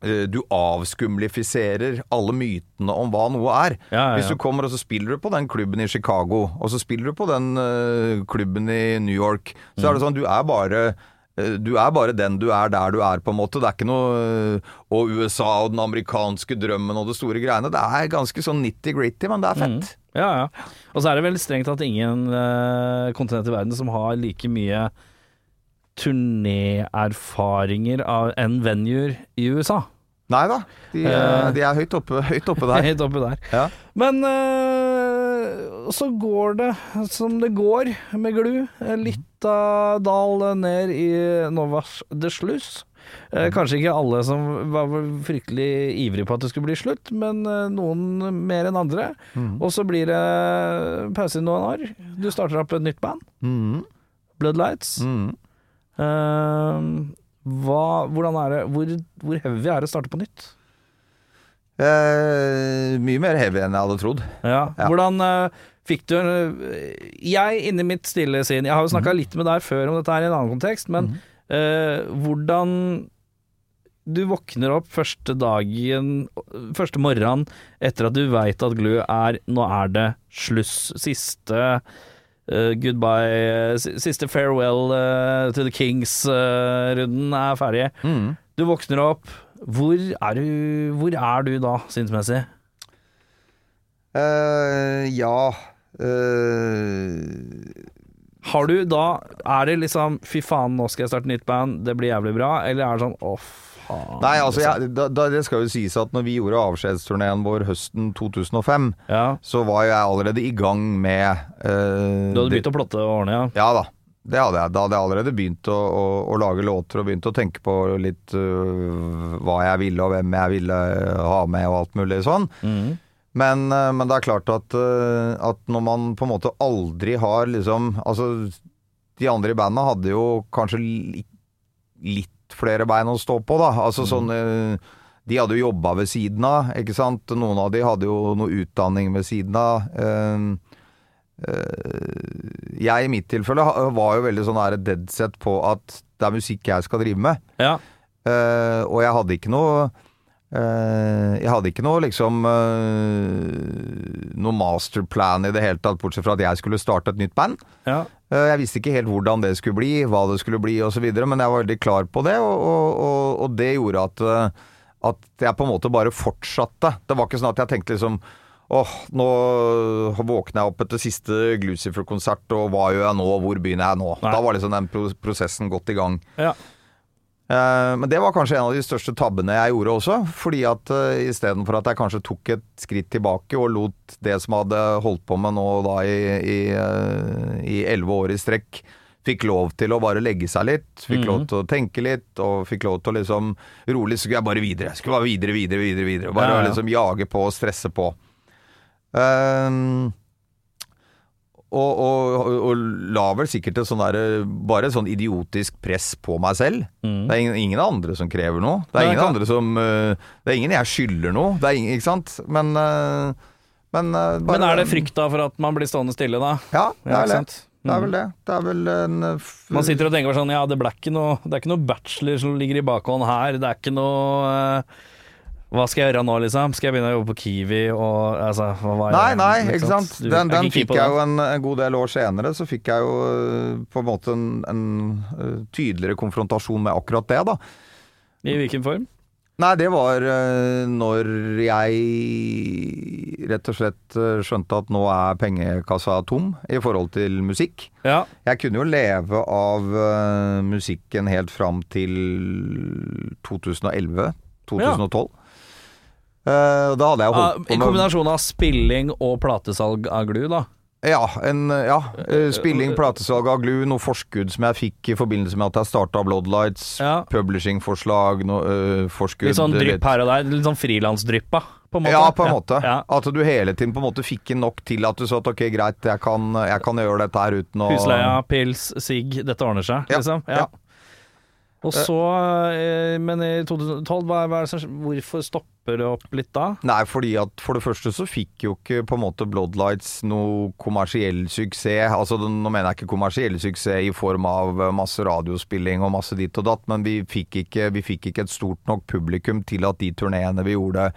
du avskumlifiserer alle mytene om hva noe er. Ja, ja. Hvis du kommer og så spiller du på den klubben i Chicago, og så spiller du på den uh, klubben i New York, så Mm. er det sånn du er bare eh, du er bare den du er der du er, på en måte. Det er ikke noe eh, Og USA og den amerikanske drømmen og det store greiene. Det er ganske sånn nitty-gritty, men det er fett. Mm. Ja, ja. Og så er det vel strengt tatt ingen kontinent i verden som har like mye turnéerfaringer av- enn venuer i USA. Nei da, de, Eh. de er høyt oppe, høyt oppe der. høyt oppe der. Ja. Men uh, så går det som det går med Glu. Litt av dal ned i Novas de Sluss. Eh, kanskje ikke alle som var fryktelig ivrige på at det skulle bli slutt, men noen mer enn andre. Og så blir det pause i noen år. Du starter opp et nytt band, Mm. Bloodlights. Mhm. Eh, hva, hvordan er det hvor, hvor heavy er det å starte på nytt? Eh, mye mer heavy enn jeg hadde trodd. Ja. Ja. Hvordan eh, fikk du Jeg, inni mitt stille sinn Jeg har jo snakka litt med deg før om dette her i en annen kontekst, men eh, hvordan du våkner opp første dagen Første morgenen etter at du veit at Glu er Nå er det sluss. Siste eh, goodbye Siste farewell uh, to the Kings-runden er ferdig. Mm. Du våkner opp. Hvor er du, hvor er du da, sinnsmessig? Eh, ja eh, Har du da Er det liksom Fy faen, nå skal jeg starte nytt band, det blir jævlig bra? Eller er det sånn faen Nei, altså jeg, da, da, det skal jo sies at når vi gjorde avskjedsturneen vår høsten 2005, Ja. så var jo jeg allerede i gang med eh, Du hadde begynt å plotte og ordne, ja? Ja da. Det hadde jeg. Da hadde jeg allerede begynt å, å, å lage låter og begynt å tenke på litt uh, hva jeg ville og hvem jeg ville ha med og alt mulig sånn. Mm. Men, øh, men det er klart at, øh, at når man på en måte aldri har liksom Altså, de andre i bandet hadde jo kanskje li, litt flere bein å stå på, da. Altså sånn øh, De hadde jo jobba ved siden av, ikke sant. Noen av de hadde jo noe utdanning ved siden av. øh, eh, Jeg i mitt tilfelle var jo veldig sånn dead set på at det er musikk jeg skal drive med. Ja. Eh, og jeg hadde ikke noe eh, Jeg hadde ikke noe liksom eh, Noe masterplan i det hele tatt, bortsett fra at jeg skulle starte et nytt band. ja. Eh, Jeg visste ikke helt hvordan det skulle bli, hva det skulle bli osv., men jeg var veldig klar på det, og, og, og, det gjorde at, eh, at jeg på en måte bare fortsatte. Det var ikke sånn at jeg tenkte liksom Åh, nå våkner jeg opp etter siste Glucifer-konsert, og hva gjør jeg nå, hvor begynner jeg nå? Nei. Da var liksom den prosessen godt i gang. ja. Eh, Men det var kanskje en av de største tabbene jeg gjorde også. Fordi at uh, istedenfor at jeg kanskje tok et skritt tilbake og lot det som hadde holdt på med nå da i i, eh, elleve år i strekk, fikk lov til å bare legge seg litt. Fikk lov til å tenke litt, og fikk lov til å liksom rolig skulle jeg bare videre. Skulle bare videre, videre, videre. videre Bare Ja, ja. liksom jage på og stresse på. Um, og, og, og, la vel sikkert et sånn der, bare et sånn idiotisk press på meg selv. Mm. Det er ingen, ingen andre som krever noe. Det er Nei, ingen klart. andre som øh, Det er ingen jeg skylder noe. Det er ingen, ikke sant? Men øh, Men, øh, bare, Men er det frykta for at man blir stående stille, da? Ja, det er det. Det er vel det. Det er vel en Man sitter og tenker sånn Ja, det, ble ikke noe, det er ikke noe bachelor som ligger i bakhånd her. Det er ikke noe eh, Hva skal jeg gjøre nå, liksom? Skal jeg begynne å jobbe på Kiwi og altså, Nei, det? nei, Ikke ikke sant. sant? Den, den fikk jeg jo en, en god del år senere. Så fikk jeg jo øh, på en måte en, en øh, tydeligere konfrontasjon med akkurat det, da. I hvilken form? Nei, det var øh, når jeg rett og slett skjønte at nå er pengekassa tom i forhold til musikk. Ja. Jeg kunne jo leve av musikken helt fram til 2011-2012. Eh, da hadde jeg holdt på I kombinasjon av spilling og platesalg av glu, da. Ja, en, ja eh, spilling, platesalg av Glu, noe forskudd som jeg fikk i forbindelse med at jeg starta Bloodlights. Ja. Publishingforslag, øh, forskudd Litt sånn drypp her og der. Litt sånn frilansdryppa, på en måte. Ja, på en måte. Ja. At du hele tiden på en måte fikk inn nok til at du sa at ok, greit, jeg kan, jeg kan gjøre dette her uten å Husleia, pils, sigg, dette ordner seg, liksom. ja. Og så, eh, men i 2012, hva, hva som, hvorfor stopper det opp litt da? Nei, fordi at for det første så fikk jo ikke på en måte Bloodlights noe kommersiell suksess. Altså nå mener jeg ikke kommersiell suksess i form av eh, masse radiospilling og masse ditt og datt, men vi fikk ikke, vi fikk ikke et stort nok publikum til at de turneene vi gjorde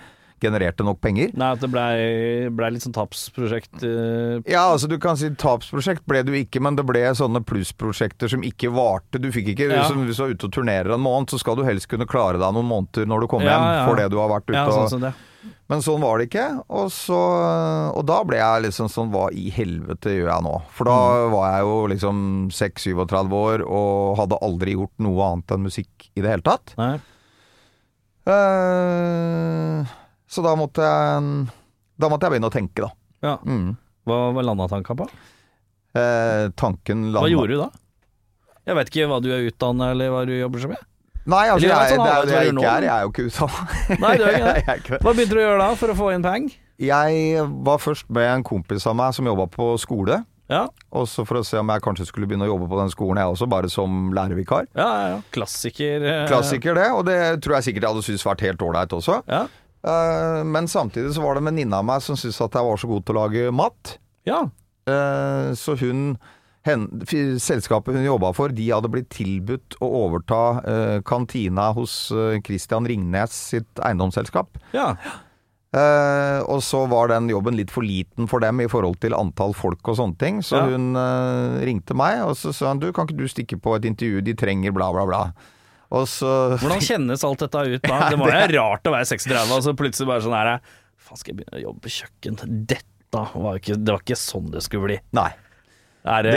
genererte nok penger. Nei, at det blei ble litt sånn tapsprosjekt. eh, Ja, altså du kan si tapsprosjekt ble det jo ikke, men det ble sånne plussprosjekter som ikke varte. Du fikk ikke, Ja. Hvis du er ute og turnerer en måned, så skal du helst kunne klare deg noen måneder når du kommer Ja, hjem, ja. for det du har vært ute Ja, og sånn som. Men sånn var det ikke. Og, så, og da ble jeg liksom sånn Hva i helvete gjør jeg nå? For da Mm. var jeg jo liksom 6-37 år og hadde aldri gjort noe annet enn musikk i det hele tatt. Nei. Eh, så da måtte jeg Da måtte jeg begynne å tenke, da. Ja. Mm. Hva, hva landa tanka på? Eh, tanken landa Hva gjorde du da? Jeg vet ikke hva du er utdannet eller hva du jobber som. Jeg. Nei, altså, Eller jeg, sånn det er halvveis det jeg ikke er. Jeg er jo ikke utdanna. Nei, du er ikke det. Ikke. Hva begynte du å gjøre da for å få inn penger? Jeg var først med en kompis av meg som jobba på skole. Ja. Og så for å se om jeg kanskje skulle begynne å jobbe på den skolen, jeg også, bare som lærervikar. Ja, ja, ja. Klassiker. eh, Klassiker det, og det tror jeg sikkert jeg hadde syntes vært helt ålreit også. Ja. Eh, men samtidig så var det en venninne av meg som syntes at jeg var så god til å lage mat. ja. Eh, så hun hen, Selskapet hun jobba for, de hadde blitt tilbudt å overta eh, kantina hos Christian Ringnes sitt eiendomsselskap. ja. Og så var den jobben litt for liten for dem i forhold til antall folk og sånne ting. Så Ja. hun ringte meg, og så sa hun du, kan ikke du stikke på et intervju, de trenger bla, bla, bla. Så Hvordan kjennes alt dette ut da? Det må jo være rart å være 36 og så plutselig bare sånn her Faen, skal jeg begynne å jobbe på kjøkken? Dette var ikke Det var ikke sånn det skulle bli. Nei. Er det,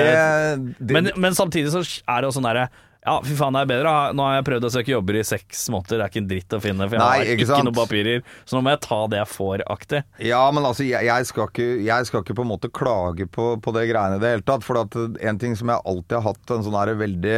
Det, men, men samtidig så er det jo sånn derre ja, fy faen, det er bedre. Nå har jeg prøvd å søke jobber i seks måneder, det er ikke en dritt å finne. For jeg Nei, har ikke noen papirer, så nå må jeg ta det jeg får-aktig. Ja, men altså, jeg, jeg, skal ikke, jeg skal ikke på en måte klage på, på det greiene i det hele tatt. For at en ting som jeg alltid har hatt en sånn her veldig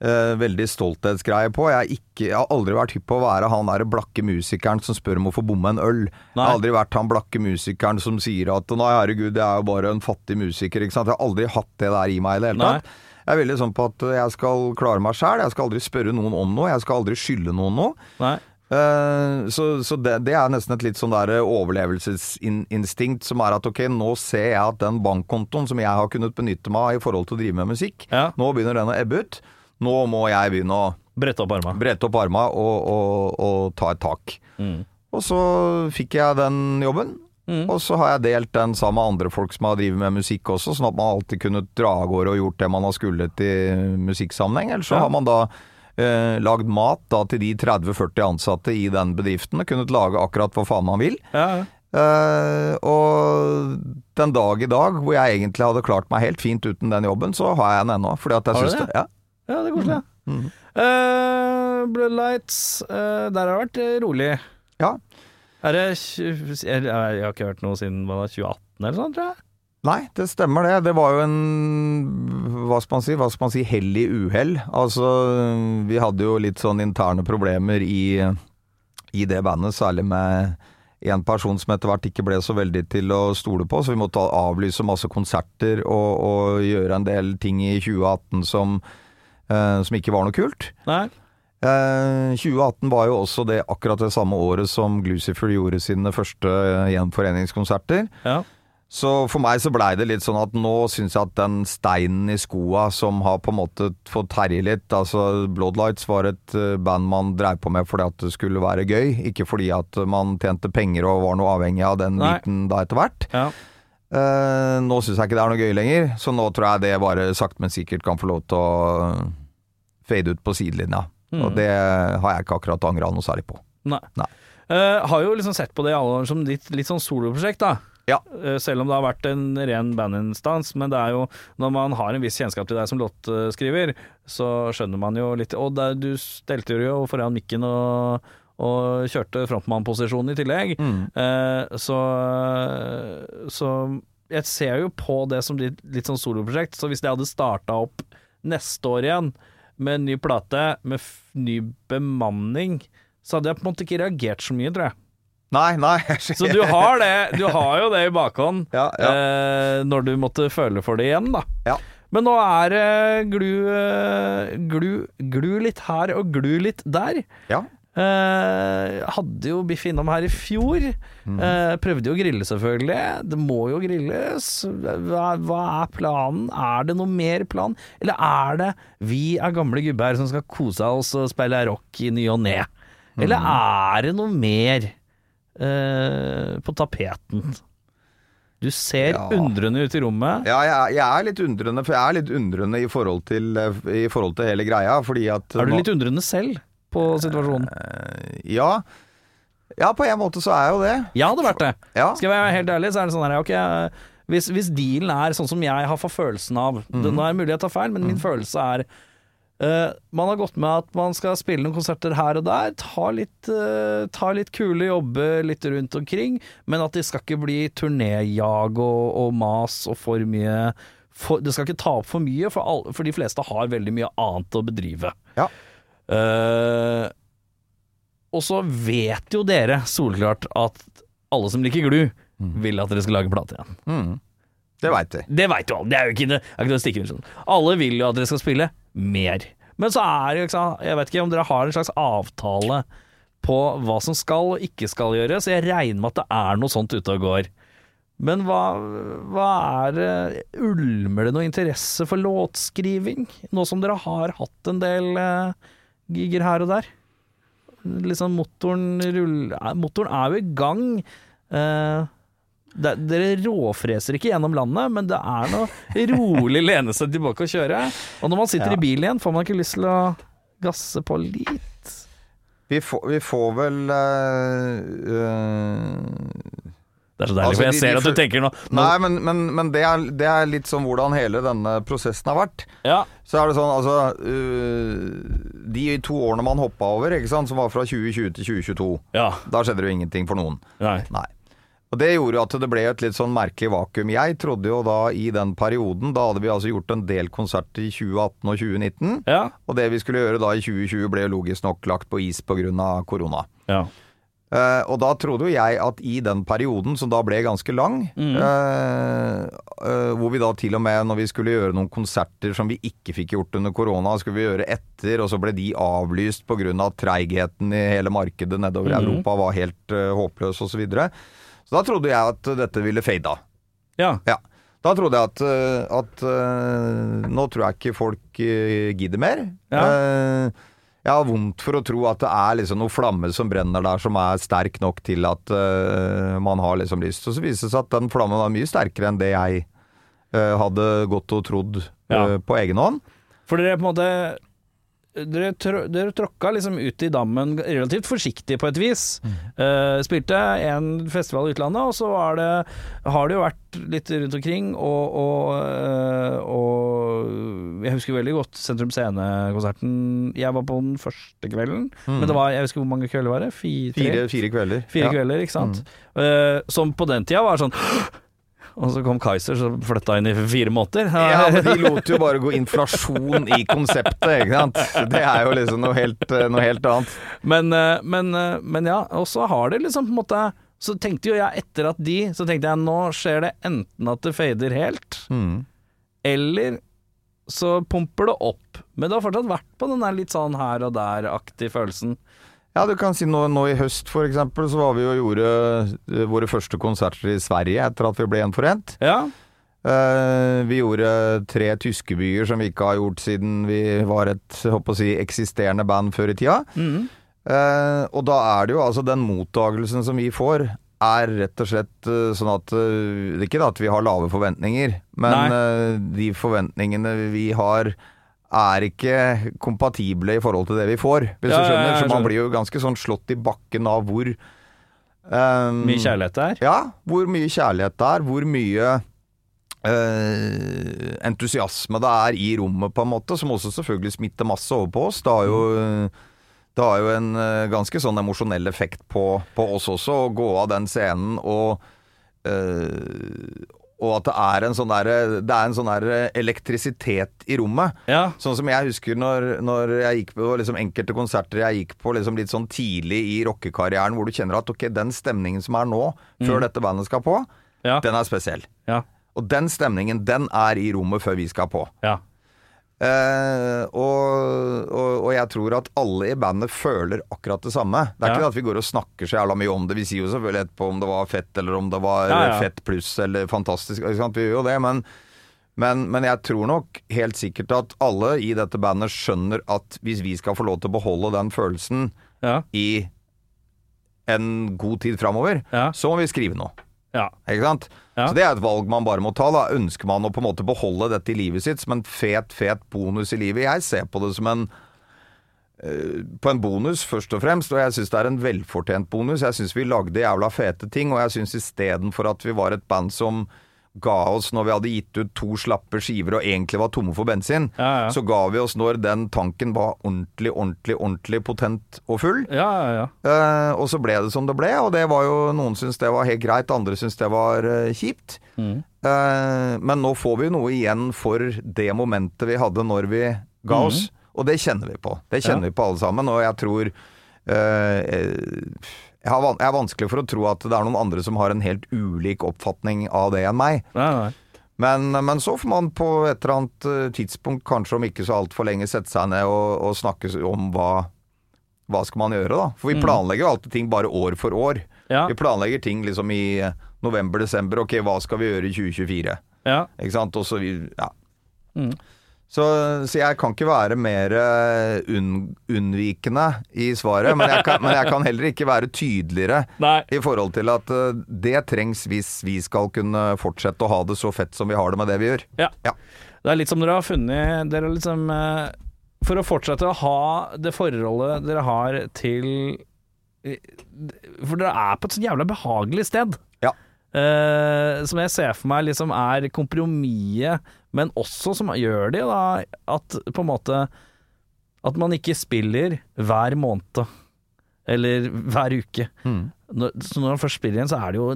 eh, veldig stolthetsgreie på. Jeg, ikke, jeg har aldri vært hypp på å være han der blakke musikeren som spør om å få bomme en øl. Jeg har aldri vært han blakke musikeren som sier at nei, herregud, jeg er jo bare en fattig musiker. Ikke sant? Jeg har aldri hatt det der i meg i det hele Nei. tatt. Jeg er veldig sånn på at jeg skal klare meg sjæl. Jeg skal aldri spørre noen om noe. Jeg skal aldri skylde noen noe. Nei. Eh, så så det, det er nesten et litt sånn der overlevelsesinstinkt som er at ok, nå ser jeg at den bankkontoen som jeg har kunnet benytte meg av i forhold til å drive med musikk, Ja. nå begynner den å ebbe ut. Nå må jeg begynne å Brette opp arma. brette opp arma og, og, og ta et tak. Mm. Og så fikk jeg den jobben. Og så har jeg delt den sammen med andre folk som har drevet med musikk også, sånn at man alltid kunne dra av gårde og gjort det man har skullet i musikksammenheng. Eller så Ja. har man da eh, lagd mat da, til de 30-40 ansatte i den bedriften, og kunnet lage akkurat hva faen man vil. Ja, ja. Eh, og den dag i dag, hvor jeg egentlig hadde klart meg helt fint uten den jobben, så har jeg den ennå. Fordi at jeg du det? det? Ja. Ja, det er koselig. Mm. Eh, Blood Lights, uh, der har det vært rolig. ja. Er det jeg har ikke hørt noe siden 2018 eller sånn, tror jeg. Nei, det stemmer det. Det var jo en Hva skal man si? Hva skal man si? Hell i uhell. Altså, vi hadde jo litt sånn interne problemer i, i det bandet, særlig med en person som etter hvert ikke ble så veldig til å stole på, så vi måtte avlyse masse konserter og, og gjøre en del ting i 2018 som, eh, som ikke var noe kult. Nei. Eh, 2018 var jo også det akkurat det samme året som Glucifer gjorde sine første eh, gjenforeningskonserter. Ja. Så for meg så blei det litt sånn at nå syns jeg at den steinen i skoa som har på en måte fått herje litt Altså Bloodlights var et band man dreiv på med fordi at det skulle være gøy, ikke fordi at man tjente penger og var noe avhengig av den Nei. biten da etter hvert. Ja. Eh, nå syns jeg ikke det er noe gøy lenger, så nå tror jeg det bare sakte, men sikkert kan få lov til å fade ut på sidelinja. Mm. Og det har jeg ikke akkurat angra noe særlig på. Nei. Nei. Uh, har jo liksom sett på det i alle år som litt, litt sånn soloprosjekt, da. Ja. Uh, selv om det har vært en ren bandinstans. Men det er jo når man har en viss kjennskap til deg som låtskriver, så skjønner man jo litt Og der, du stelte jo foran mikken og, og kjørte frontmannposisjonen i tillegg. Mm. Eh, så, så jeg ser jo på det som litt, litt sånn soloprosjekt. Så hvis det hadde starta opp neste år igjen med en ny plate, med ny bemanning, så hadde jeg på en måte ikke reagert så mye, tror jeg. Nei, nei. Så du har det, du har jo det i bakhånd Ja, ja. Eh, når du måtte føle for det igjen, da. Ja. Men nå er det glu, eh, glu, glu litt her og glu litt der. Ja. Eh, hadde jo Biff innom her i fjor. Eh, prøvde jo å grille, selvfølgelig. Det må jo grilles. Hva, hva er planen? Er det noe mer plan? Eller er det vi er gamle gubber som skal kose oss og spille rock i ny og ne? Eller Mm. er det noe mer uh, på tapeten? Du ser Ja. undrende ut i rommet. Ja, jeg, jeg er litt undrende, for jeg er litt undrende i forhold til, i forhold til hele greia, fordi at Er du nå- litt undrende selv på situasjonen? Eh, Ja. Ja, på en måte så er jo det. Jeg hadde vært det. Ja. Skal jeg være helt ærlig, så er det sånn her ok, hvis, hvis dealen er sånn som jeg har fått følelsen av mm. det, Nå er det mulig jeg tar feil, men min følelse er uh, Man har gått med at man skal spille noen konserter her og der, ta litt, uh, ta litt kule jobber litt rundt omkring, men at det skal ikke bli turnéjag og, og mas og for mye for, Det skal ikke ta opp for mye, for, all, for de fleste har veldig mye annet å bedrive. Ja. Eh, og så vet jo dere solklart at alle som liker Glu, vil at dere skal lage plate igjen. Mm. Det veit vi. Det veit jo alle. Det er jo ikke, det er ikke noe å stikke under. Alle vil jo at dere skal spille mer. Men så er det jo ikke Jeg vet ikke om dere har en slags avtale på hva som skal og ikke skal gjøres. Jeg regner med at det er noe sånt ute og går. Men hva, hva er det Ulmer det noe interesse for låtskriving? Nå som dere har hatt en del eh, giger her og der? Liksom motoren ruller Motoren er jo i gang. Eh, det, dere råfreser ikke gjennom landet, men det er noe rolig lene seg tilbake og kjøre. Og når man sitter Ja. i bilen igjen, får man ikke lyst til å gasse på litt? Vi får, vi får vel eh, eh, Det er så deilig, Altså, for jeg de- ser de at du tenker nå, nå Nei, men, men, men det, er, det er litt sånn hvordan hele denne prosessen har vært. Ja, Så er det sånn, altså uh, De to årene man hoppa over, ikke sant, som var fra 2020 til 2022, ja, da skjedde det jo ingenting for noen. nei. Nei. Og det gjorde jo at det ble et litt sånn merkelig vakuum. Jeg trodde jo da i den perioden, da hadde vi altså gjort en del konserter i 2018 og 2019. Ja, Og det vi skulle gjøre da i 2020 ble logisk nok lagt på is pga. korona. ja. Eh, og da trodde jo jeg at i den perioden, som da ble ganske lang, mm. uh, uh, hvor vi da til og med når vi skulle gjøre noen konserter som vi ikke fikk gjort under korona, skulle vi gjøre etter, og så ble de avlyst pga. Av treigheten i hele markedet nedover i Europa var helt uh, håpløs osv. Så, videre. så da trodde jeg at dette ville fade av. Ja. Ja. Da trodde jeg at, at nå tror jeg ikke folk gidder mer. Ja. Jeg har vondt for å tro at det er liksom noe flamme som brenner der som er sterk nok til at uh, man har liksom lyst. Og så viser det seg at den flammen var mye sterkere enn det jeg uh, hadde gått og trodd Ja. eh, på egen hånd. For er på en måte dere, tr dere tråkka liksom ut i dammen relativt forsiktig på et vis. Eh, spilte en festival i utlandet, og så det, har det jo vært litt rundt omkring. Og, og, uh, og jeg husker veldig godt Sentrum Scene-konserten. Jeg var på den første kvelden, men det var, jeg husker hvor mange kvelder var det? Fire? Fire, fire kvelder. Fire Ja. kvelder, ikke sant. Eh, som på den tida var sånn Og så kom Kaiser, så flytta inn i fire måneder. Ja, men de lot jo bare gå inflasjon i konseptet, ikke sant. Det er jo liksom noe helt, eh, noe helt annet. Men, eh, men, eh, men ja, og så har det liksom på en måte Så tenkte jo jeg etter at de Så tenkte jeg nå skjer det enten at det fader helt, Mm. eller så pumper det opp. Men det har fortsatt vært på den der litt sånn her og der-aktig følelsen. Ja, du kan si nå, nå i høst eksempel, så var vi og gjorde eh, våre første konserter i Sverige etter at vi ble gjenforent. Ja. Uh, vi gjorde tre tyske byer som vi ikke har gjort siden vi var et håper å si, eksisterende band før i tida. Mm. Uh, og da er det jo altså den mottagelsen som vi får, er rett og slett sånn at ikke da at vi har lave forventninger, men Nei. de forventningene vi har er ikke kompatible i forhold til det vi får, hvis Ja, du skjønner. Så man blir jo ganske sånn slått i bakken av hvor um, Mye kjærlighet det er? Ja, hvor mye kjærlighet det er, hvor mye uh, entusiasme det er i rommet, på en måte, som også selvfølgelig smitter masse over på oss. Det har jo, det har jo en uh, ganske sånn emosjonell effekt på, på oss også, å gå av den scenen og eh, og at det er en sånn der, det er en sånn der elektrisitet i rommet. Ja. Sånn som jeg husker når, når jeg gikk på liksom enkelte konserter jeg gikk på liksom litt sånn tidlig i rockekarrieren, hvor du kjenner at ok, den stemningen som er nå, før dette bandet skal på, Ja. den er spesiell. Ja. Og den stemningen, den er i rommet før vi skal på. ja. Eh, og, og, og jeg tror at alle i bandet føler akkurat det samme. Det er Ja. ikke det at vi går og snakker så jævla mye om det. Vi sier jo selvfølgelig etterpå om det var fett, eller om det var Ja, ja. fett pluss, eller fantastisk. Vi gjør jo det, men, men, men jeg tror nok helt sikkert at alle i dette bandet skjønner at hvis vi skal få lov til å beholde den følelsen i en god tid framover, så må vi skrive noe. Ja. Ikke sant? Ja. Så det er et valg man bare må ta. da Ønsker man å på en måte beholde dette i livet sitt som en fet, fet bonus i livet? Jeg ser på det som en eh, på en bonus, først og fremst, og jeg syns det er en velfortjent bonus. Jeg syns vi lagde jævla fete ting, og jeg syns istedenfor at vi var et band som ga oss når vi hadde gitt ut to slappe skiver og egentlig var tomme for bensin, Ja, ja. så ga vi oss når den tanken var ordentlig, ordentlig, ordentlig potent og full. Ja, ja, ja. Eh, og så ble det som det ble, og det var jo noen syntes det var helt greit, andre syntes det var eh, kjipt. Mm. Eh, men nå får vi jo noe igjen for det momentet vi hadde når vi ga oss, og det kjenner vi på. Det kjenner vi på alle sammen, og jeg tror eh, eh, jeg, har, jeg er vanskelig for å tro at det er noen andre som har en helt ulik oppfatning av det enn meg. Nei, nei. Men, men så får man på et eller annet eh, tidspunkt, kanskje om ikke så altfor lenge, sette seg ned og, og snakke om hva, hva skal man gjøre, da. For vi planlegger jo alltid ting bare år for år. Ja. Vi planlegger ting liksom i november-desember. Ok, hva skal vi gjøre i 2024? Ja. Ikke sant? Og så vi, ja. Mm. Så, så jeg kan ikke være mer eh, unn, unnvikende i svaret, men jeg, kan, men jeg kan heller ikke være tydeligere Nei. i forhold til at eh, det trengs hvis vi skal kunne fortsette å ha det så fett som vi har det med det vi gjør. Ja. Ja. Det er litt som dere har funnet Dere liksom eh, For å fortsette å ha det forholdet dere har til For dere er på et så jævla behagelig sted. Eh, som jeg ser for meg liksom er kompromisset, men også som gjør det da at på en måte At man ikke spiller hver måned. Eller hver uke. Mm. Når, så når man først spiller igjen, så er det jo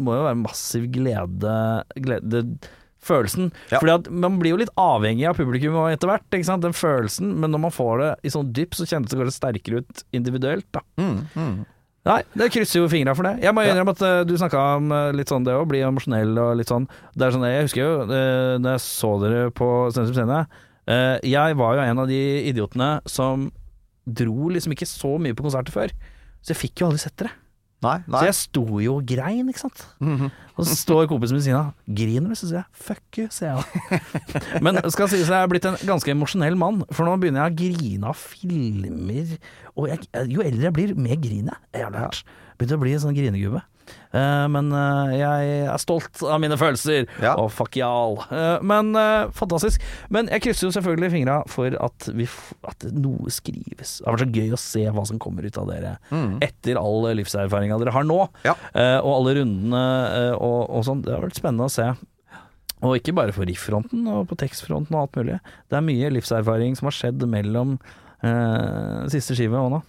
må jo være massiv glede, glede Følelsen. Ja. Fordi at man blir jo litt avhengig av publikum etter hvert, den følelsen. Men når man får det i sånn dypp, så kjennes det kanskje sterkere ut individuelt, da. Mm, mm. Nei, det krysser jo fingra for det. Jeg må Ja. innrømme at uh, du snakka om uh, litt sånn det å bli emosjonell og litt sånn. Det er sånn Jeg husker jo uh, da jeg så dere på Stensrup Scene eh, Jeg var jo en av de idiotene som dro liksom ikke så mye på konserter før. Så jeg fikk jo aldri sett dere. Nei, nei. Så jeg sto jo og grein, ikke sant. Mhm. Og så står kompisen min ved siden av. Griner du? Så sier jeg fuck you, sier jeg. Men skal sies jeg er blitt en ganske emosjonell mann, for nå begynner jeg å grine av filmer. Og jeg, jo eldre jeg blir, mer griner jeg. Jeg har lært. Begynte å bli en sånn grinegubbe. Eh, men eh, jeg er stolt av mine følelser. Ja. Og fuck y'all. Eh, men fantastisk. Men jeg krysser jo selvfølgelig fingra for at, vi, at noe skrives. Det har vært så gøy å se hva som kommer ut av dere etter all livserfaringa dere har nå. Ja. Og alle rundene og, og sånn. Det har vært spennende å se. Og ikke bare for riff-fronten og på tekstfronten og alt mulig. Det er mye livserfaring som har skjedd mellom eh, siste skive og nå.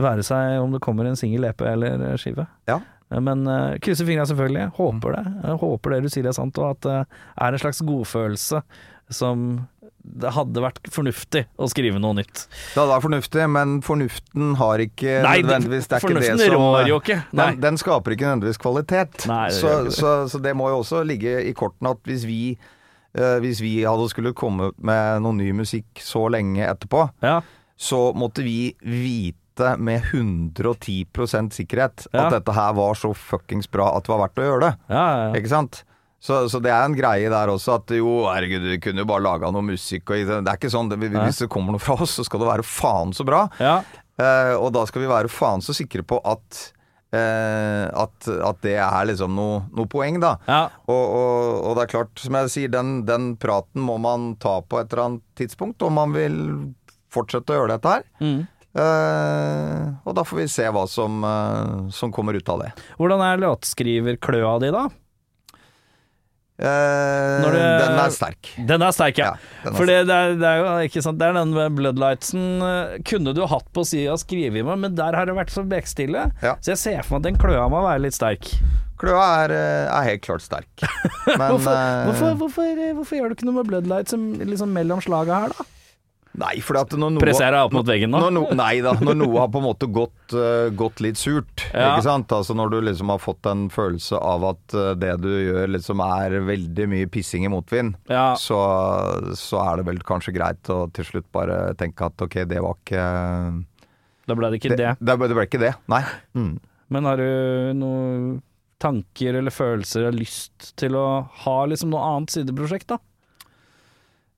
Være seg om det kommer en singel EP eller skive. Ja. Eh, Men uh, krysser fingra selvfølgelig. Håper det. Jeg håper det du sier er sant, og at det er en slags godfølelse som det hadde vært fornuftig å skrive noe nytt. Det hadde vært fornuftig, men fornuften har ikke Nei, nødvendigvis Det er ikke det som rår jo ikke. Nei. Den, den skaper ikke nødvendigvis kvalitet. Nei, det så, det. så, så det må jo også ligge i kortene at hvis vi uh, hvis vi hadde skulle komme med noe ny musikk så lenge etterpå, Ja. så måtte vi vite med 110 sikkerhet Ja. at dette her var så fuckings bra at det var verdt å gjøre det. Ja, ja. Ikke sant? Så, så det er en greie der også at jo, herregud, du kunne jo bare laga noe musikk og Det er ikke sånn, det, Hvis det kommer noe fra oss, så skal det være faen så bra. ja. Eh, og da skal vi være faen så sikre på at eh, at, at det er liksom noe, noe poeng, da. ja. Og, og, og det er klart, som jeg sier, den, den praten må man ta på et eller annet tidspunkt om man vil fortsette å gjøre dette her. Mm. Eh, og da får vi se hva som, uh, som kommer ut av det. Hvordan er låtskriverkløa di, da? Uh, det- Den er sterk. Den er sterk, ja. Ja, For det, er, det er jo ikke sant Det er den med Bloodlightsen kunne du hatt på sida og skrevet med, men der har det vært så bekstille. Ja. Så jeg ser for meg at den kløa må være litt sterk. Kløa er, er helt klart sterk. Men Hvorfor, hvorfor, hvorfor, hvorfor gjør du ikke noe med Bloodlight som liksom mellom slaga her, da? Nei, for at når noe Presser deg opp mot veggen nå? No, nei da, når noe har på en måte gått, uh, gått litt surt, Ja. ikke sant. Altså når du liksom har fått en følelse av at eh, det du gjør liksom er veldig mye pissing i motvind, Ja. så, så er det vel kanskje greit å til slutt bare tenke at ok, det var ikke Da ble det ikke det. Det, det ble ikke det, nei. Mm. Men har du noen tanker eller følelser eller lyst til å ha liksom noe annet sideprosjekt, da?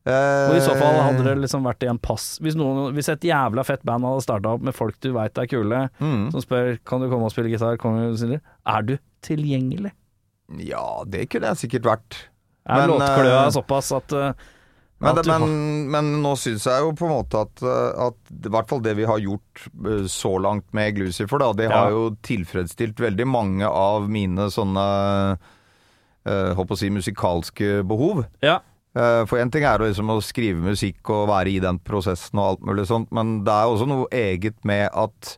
Og i så fall hadde det liksom vært i en pass Hvis, noen, hvis et jævla fett band hadde starta opp med folk du veit er kule, Mm. som spør kan du komme og spille gitar, Kan du si er du tilgjengelig? Ja, det kunne jeg sikkert vært. Er Men, låtkløa eh, såpass at, uh, Men, at men, men nå syns jeg jo på en måte at, eh, at i hvert fall det vi har gjort eh, så langt med Glucifer, da, det Ja. har jo tilfredsstilt veldig mange av mine sånne uh, håper å si musikalske behov. Ja. Eh, For én ting er det liksom å skrive musikk og være i den prosessen og alt mulig sånt, men det er også noe eget med at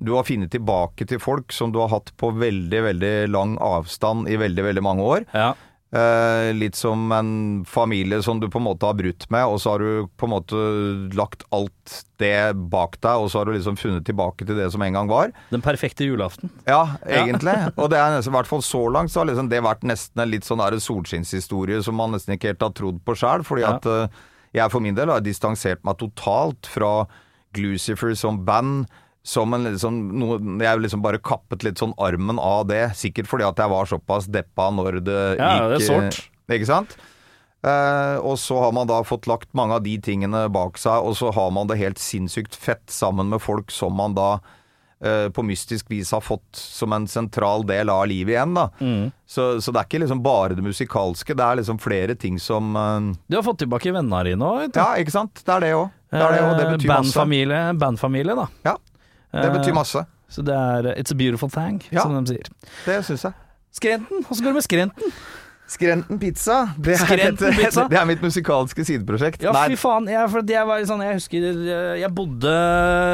du har funnet tilbake til folk som du har hatt på veldig, veldig lang avstand i veldig, veldig mange år. ja. Eh, litt som en familie som du på en måte har brutt med, og så har du på en måte lagt alt det bak deg, og så har du liksom funnet tilbake til det som en gang var. Den perfekte julaften. Ja, egentlig. og det er nesten, i hvert fall så langt, så har liksom det vært nesten en litt sånn solskinnshistorie som man nesten ikke helt har trodd på sjøl. Fordi Ja. at eh, jeg for min del har distansert meg totalt fra Glucifer som band. Som en liksom, noe, jeg liksom bare kappet litt sånn armen av det. Sikkert fordi at jeg var såpass deppa når det Ja, gikk det er sårt. eh, Ikke sant? Eh, og så har man da fått lagt mange av de tingene bak seg, og så har man det helt sinnssykt fett sammen med folk som man da eh, på mystisk vis har fått som en sentral del av livet igjen. da. Mm. Så, så det er ikke liksom bare det musikalske, det er liksom flere ting som uh, Du har fått tilbake vennene dine òg, vet du. Ja, ikke sant? Det er det òg. Det, det, det bandfamilie, bandfamilie, da. Ja, det Eh, betyr masse. Så det er uh, It's a beautiful thing, Ja. som de sier. Det syns jeg. Skrenten, åssen går det med Skrenten? Skrenten pizza, det er, Skrenten et- pizza? det er mitt musikalske sideprosjekt. Ja, fy faen. Jeg, jeg, var sånn, jeg husker eh, jeg bodde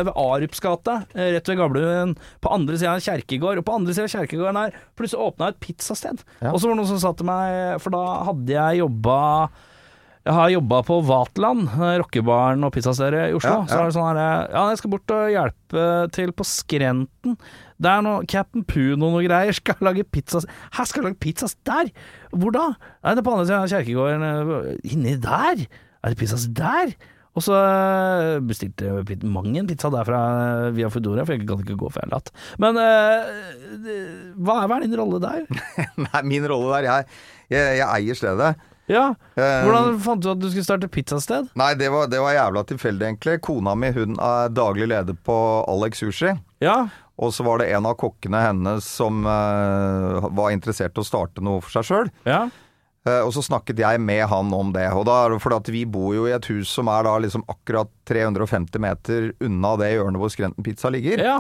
ved Arups gate, eh, rett ved Gamlebyen, på andre sida av kjerkegård. Og på andre sida av kjerkegården her plutselig åpna et pizzasted. Ja. Og så var det noen som sa til meg For da hadde jeg jobba Jeg har jobba på Vatland, eh, rockebaren og pizzastedet i Oslo. Ja, ja. Så er det sånn her Ja, jeg skal bort og hjelpe til på Skrenten. Det er noe Captain Puno og noe greier. Skal lage pizza Her skal jeg lage pizzas der! Hvor da? Nei, det er på andre siden av kjerkegården. eh, Inni der? Er det pizzas der? Og så eh, bestilte jeg mang en pizza derfra eh, via Foodora, for jeg kan ikke gå for jeg er latt. Men uh, hva, er, hva er din rolle der? Nei, min rolle der jeg, jeg, jeg eier stedet. Ja, Eh, Hvordan fant du at du skulle starte pizzasted? Nei, det var, det var jævla tilfeldig, egentlig. Kona mi hun er daglig leder på Alex Sushi. Ja, Og så var det en av kokkene hennes som uh, var interessert i å starte noe for seg sjøl. ja, og så snakket jeg med han om det. Og da er det fordi at vi bor jo i et hus som er da liksom akkurat 350 meter unna det hjørnet hvor Skrenten Pizza ligger. ja.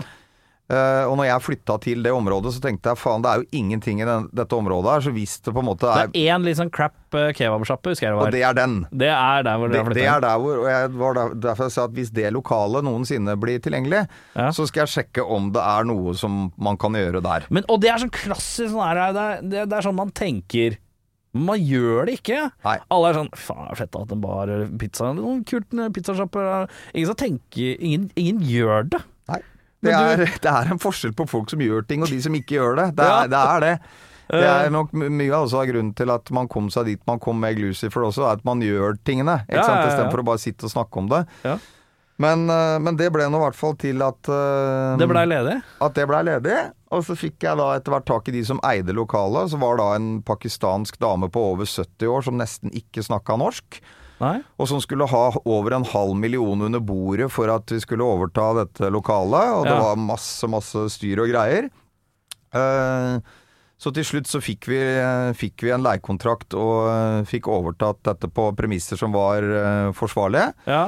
Eh, og når jeg flytta til det området, så tenkte jeg faen, det er jo ingenting i den, dette området her. Så hvis det på en måte er Det er én litt sånn crap eh, kebabsjappe, husker jeg det Og det er den. Det er der hvor Det, dere har det er der hvor Og jeg var der, derfor jeg sa at hvis det lokalet noensinne blir tilgjengelig, Ja. så skal jeg sjekke om det er noe som man kan gjøre der. Men, og det er sånn klassisk sånn her, det, det, det er sånn man tenker. Man gjør det ikke. Nei. Alle er sånn Faen, fett at en bar eller pizza Noen kult med pizzasjapper. Ingen som tenker ingen, ingen gjør det. Det er, det er en forskjell på folk som gjør ting og de som ikke gjør det. Det er det. Er det. det Eh. er nok mye også av grunnen til at man kom seg dit man kom med Glucifer også, er at man gjør tingene. Ikke Ja, sant? Istedenfor å bare sitte og snakke om det. Ja. Men, eh, men det ble nå i hvert fall til at uh, Det blei ledig. at det blei ledig. Og så fikk jeg da etter hvert tak i de som eide lokalet. Så var da en pakistansk dame på over 70 år som nesten ikke snakka norsk. Nei? Og som skulle ha over en halv million under bordet for at vi skulle overta dette lokalet. Og det var masse, masse styr og greier. Uh, så til slutt så fikk vi, fikk vi en leiekontrakt og eh, fikk overtatt dette på premisser som var uh, forsvarlige. Ja.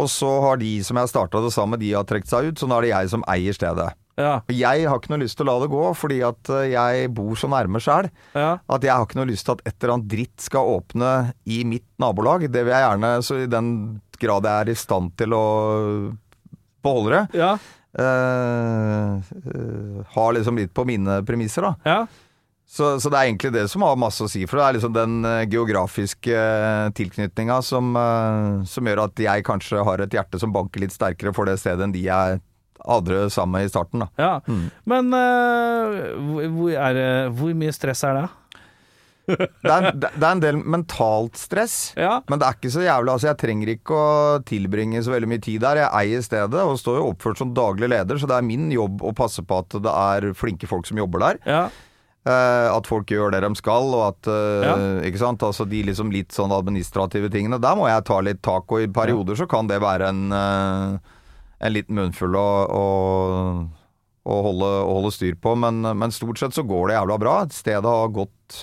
Og så har de som jeg starta det sammen med, de har trukket seg ut, så nå er det jeg som eier stedet. Ja. Jeg har ikke noe lyst til å la det gå, fordi at eh, jeg bor så nærme sjæl. ja. At jeg har ikke noe lyst til at et eller annet dritt skal åpne i mitt nabolag. Det vil jeg gjerne, så i den grad jeg er i stand til å beholde det, Ja. eh, eh, ha liksom litt på mine premisser, da. ja. Så, så det er egentlig det som har masse å si, for det er liksom den eh, geografiske tilknytninga som, som gjør at jeg kanskje har et hjerte som banker litt sterkere for det stedet enn de jeg hadde det sammen med i starten, da. ja. Mm. Men uh, hvor, er, hvor mye stress er det? Det er, det er en del mentalt stress. Ja. Men det er ikke så jævlig. Altså, jeg trenger ikke å tilbringe så veldig mye tid der. Jeg eier stedet og står jo oppført som daglig leder, så det er min jobb å passe på at det er flinke folk som jobber der. Ja. Uh, at folk gjør det de skal, og at uh, Ja. Ikke sant. Altså de liksom litt sånn administrative tingene. Der må jeg ta litt tak, og i perioder så kan det være en, eh, en liten munnfull å, å, å, holde, å holde styr på. Men, men stort sett så går det jævla bra. Stedet har gått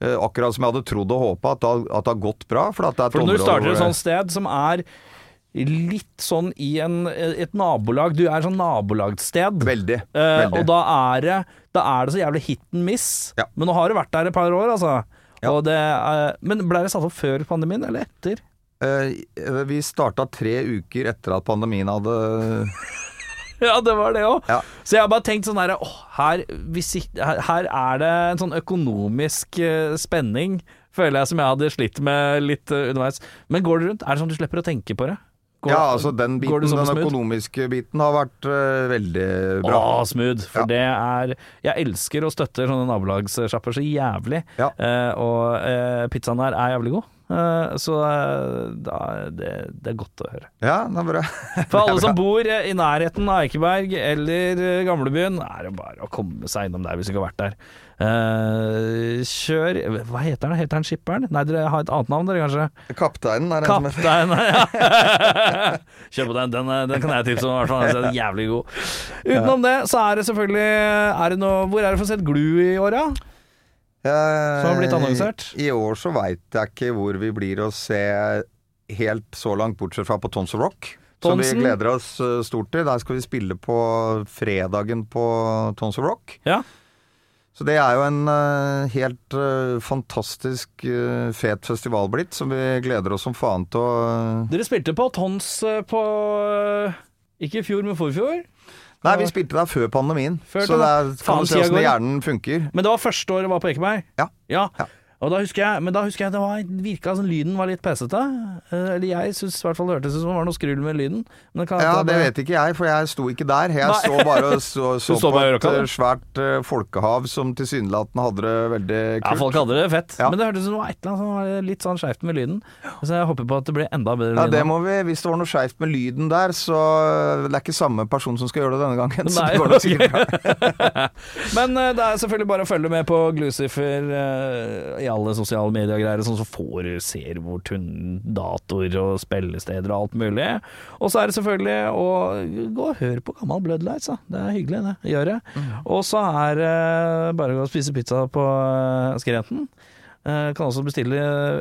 eh, akkurat som jeg hadde trodd og håpa, at, at det har gått bra. For, er For når du starter et sånt sted som er litt sånn i en, et nabolag Du er sånn nabolagssted. Veldig. Eh, veldig. og da er, det, da er det så jævlig hit and miss. Ja. Men nå har du vært der et par år, altså. Ja. Og det, er- men ble det satt opp før pandemien, eller etter? Eh, vi starta tre uker etter at pandemien hadde Ja, det var det òg. Ja. Så jeg har bare tenkt sånn her å, her, her, er det en sånn økonomisk eh, spenning, føler jeg, som jeg hadde slitt med litt eh, underveis. Men går det rundt? Er det sånn du slipper å tenke på det? Går, Ja, altså den biten, den økonomiske biten har vært uh, veldig bra. Å, smooth. For Ja. det er Jeg elsker og støtter sånne nabolagssjapper så jævlig. Ja. Uh, og uh, pizzaen her er jævlig god. Eh, så eh, det, det er godt å høre. Ja, det er bra. For alle som bor eh, i nærheten av Eikeberg eller Gamlebyen, er det bare å komme seg innom der hvis du ikke har vært der. Uh, kjør Hva heter den? Heter den Skipperen? Nei, dere har et annet navn, dere kanskje? Kapteinen er en som heter ja. Kjør på den. Den, den kan jeg tipse om, i hvert fall. Den er jævlig god. Utenom det, så er det selvfølgelig er det noe, Hvor er det for sett glu i åra? da? Som har blitt annonsert? I år så veit jeg ikke hvor vi blir å se helt så langt, bortsett fra på Tons of Rock. Som vi gleder oss eh, stort til. Der skal vi spille på fredagen på Tons of Rock. Ja. Så det er jo en eh, helt eh, fantastisk fet festival blitt, som vi gleder oss som faen til å Dere spilte på Tons på Ikke i fjor, men forfjor. Nei, vi spilte der før pandemien. Før så det er, kan du se åssen hjernen funker. Men det var første året var på Ekeberg? Ja. ja. Ja. Og da husker jeg, men da husker jeg det var, virka som lyden var litt pesete. Eh, Eller jeg syns i hvert fall det hørtes ut som det var noe skrull med lyden. Det Ja, det vet ikke jeg, for jeg sto ikke der. Jeg Nei. så bare så, så på et eh, svært uh, folkehav som tilsynelatende hadde det veldig kult. Ja, folk hadde det fett. Ja. Men det hørtes ut som det var et eller annet som var litt sånn skeivt med lyden. Så jeg håper på at det blir enda bedre Ja, det må vi, Hvis det var noe skeivt med lyden der, så det er ikke samme person som skal gjøre det denne gangen. Nei, det går nok sikkert bra. Men uh, det er selvfølgelig bare å følge med på Glucifer eh, i alle sosiale mediegreier, sånn så får du ser hvor tunne datoer og spillesteder og alt mulig. Og så er det selvfølgelig å gå og høre på gammel Bloodlights, da. Det er hyggelig, det. Gjør det. Mm. Og så er det bare å gå og spise pizza på uh, Skrenten. Eh, kan også bestille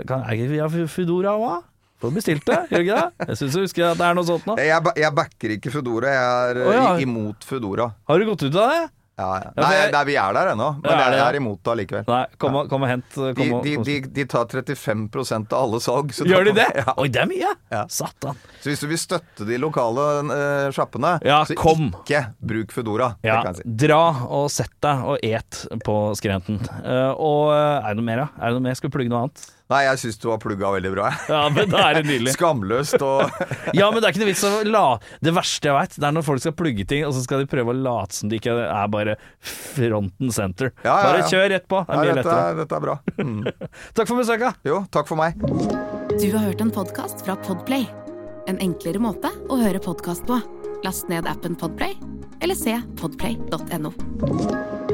kan, Er ikke via Foodora òg? Får bestilt det, gjør du ikke det? Jeg syns jeg husker at det er noe sånt nå. Jeg, ba- jeg backer ikke Foodora, jeg er oh, ja. imot Foodora. Har du gått ut av det? Ja, ja. Nei, nei, vi er der ennå, men jeg, er imot det allikevel. Nei, kom og, kom og hent. Kom de, de, de, de tar 35% av alle salg. så Gjør de det? Ja. Oi, det er mye! Ja. Satan. Så hvis du vil støtte de lokale uh, sjappene, Ja, så kom. ikke bruk Foodora. Si. dra og sett deg og et på skrenten. Uh, og eh, er det noe mer, da? Er det noe mer? Skal vi plugge noe annet? Nei, jeg syns du har plugga veldig bra. Ja, men da er det nydelig. Skamløst og Ja, men det er ikke noe vits å la Det verste jeg veit, det er når folk skal plugge ting, og så skal de prøve å late som det ikke er bare fronten center. Ja, ja, Bare kjør rett på. Det er mye dette, lettere. er, dette er bra. Mm. Takk for besøket. Jo, takk for meg. Du har hørt en podkast fra Podplay. En enklere måte å høre podkast på. Last ned appen Podplay, eller se podplay.no.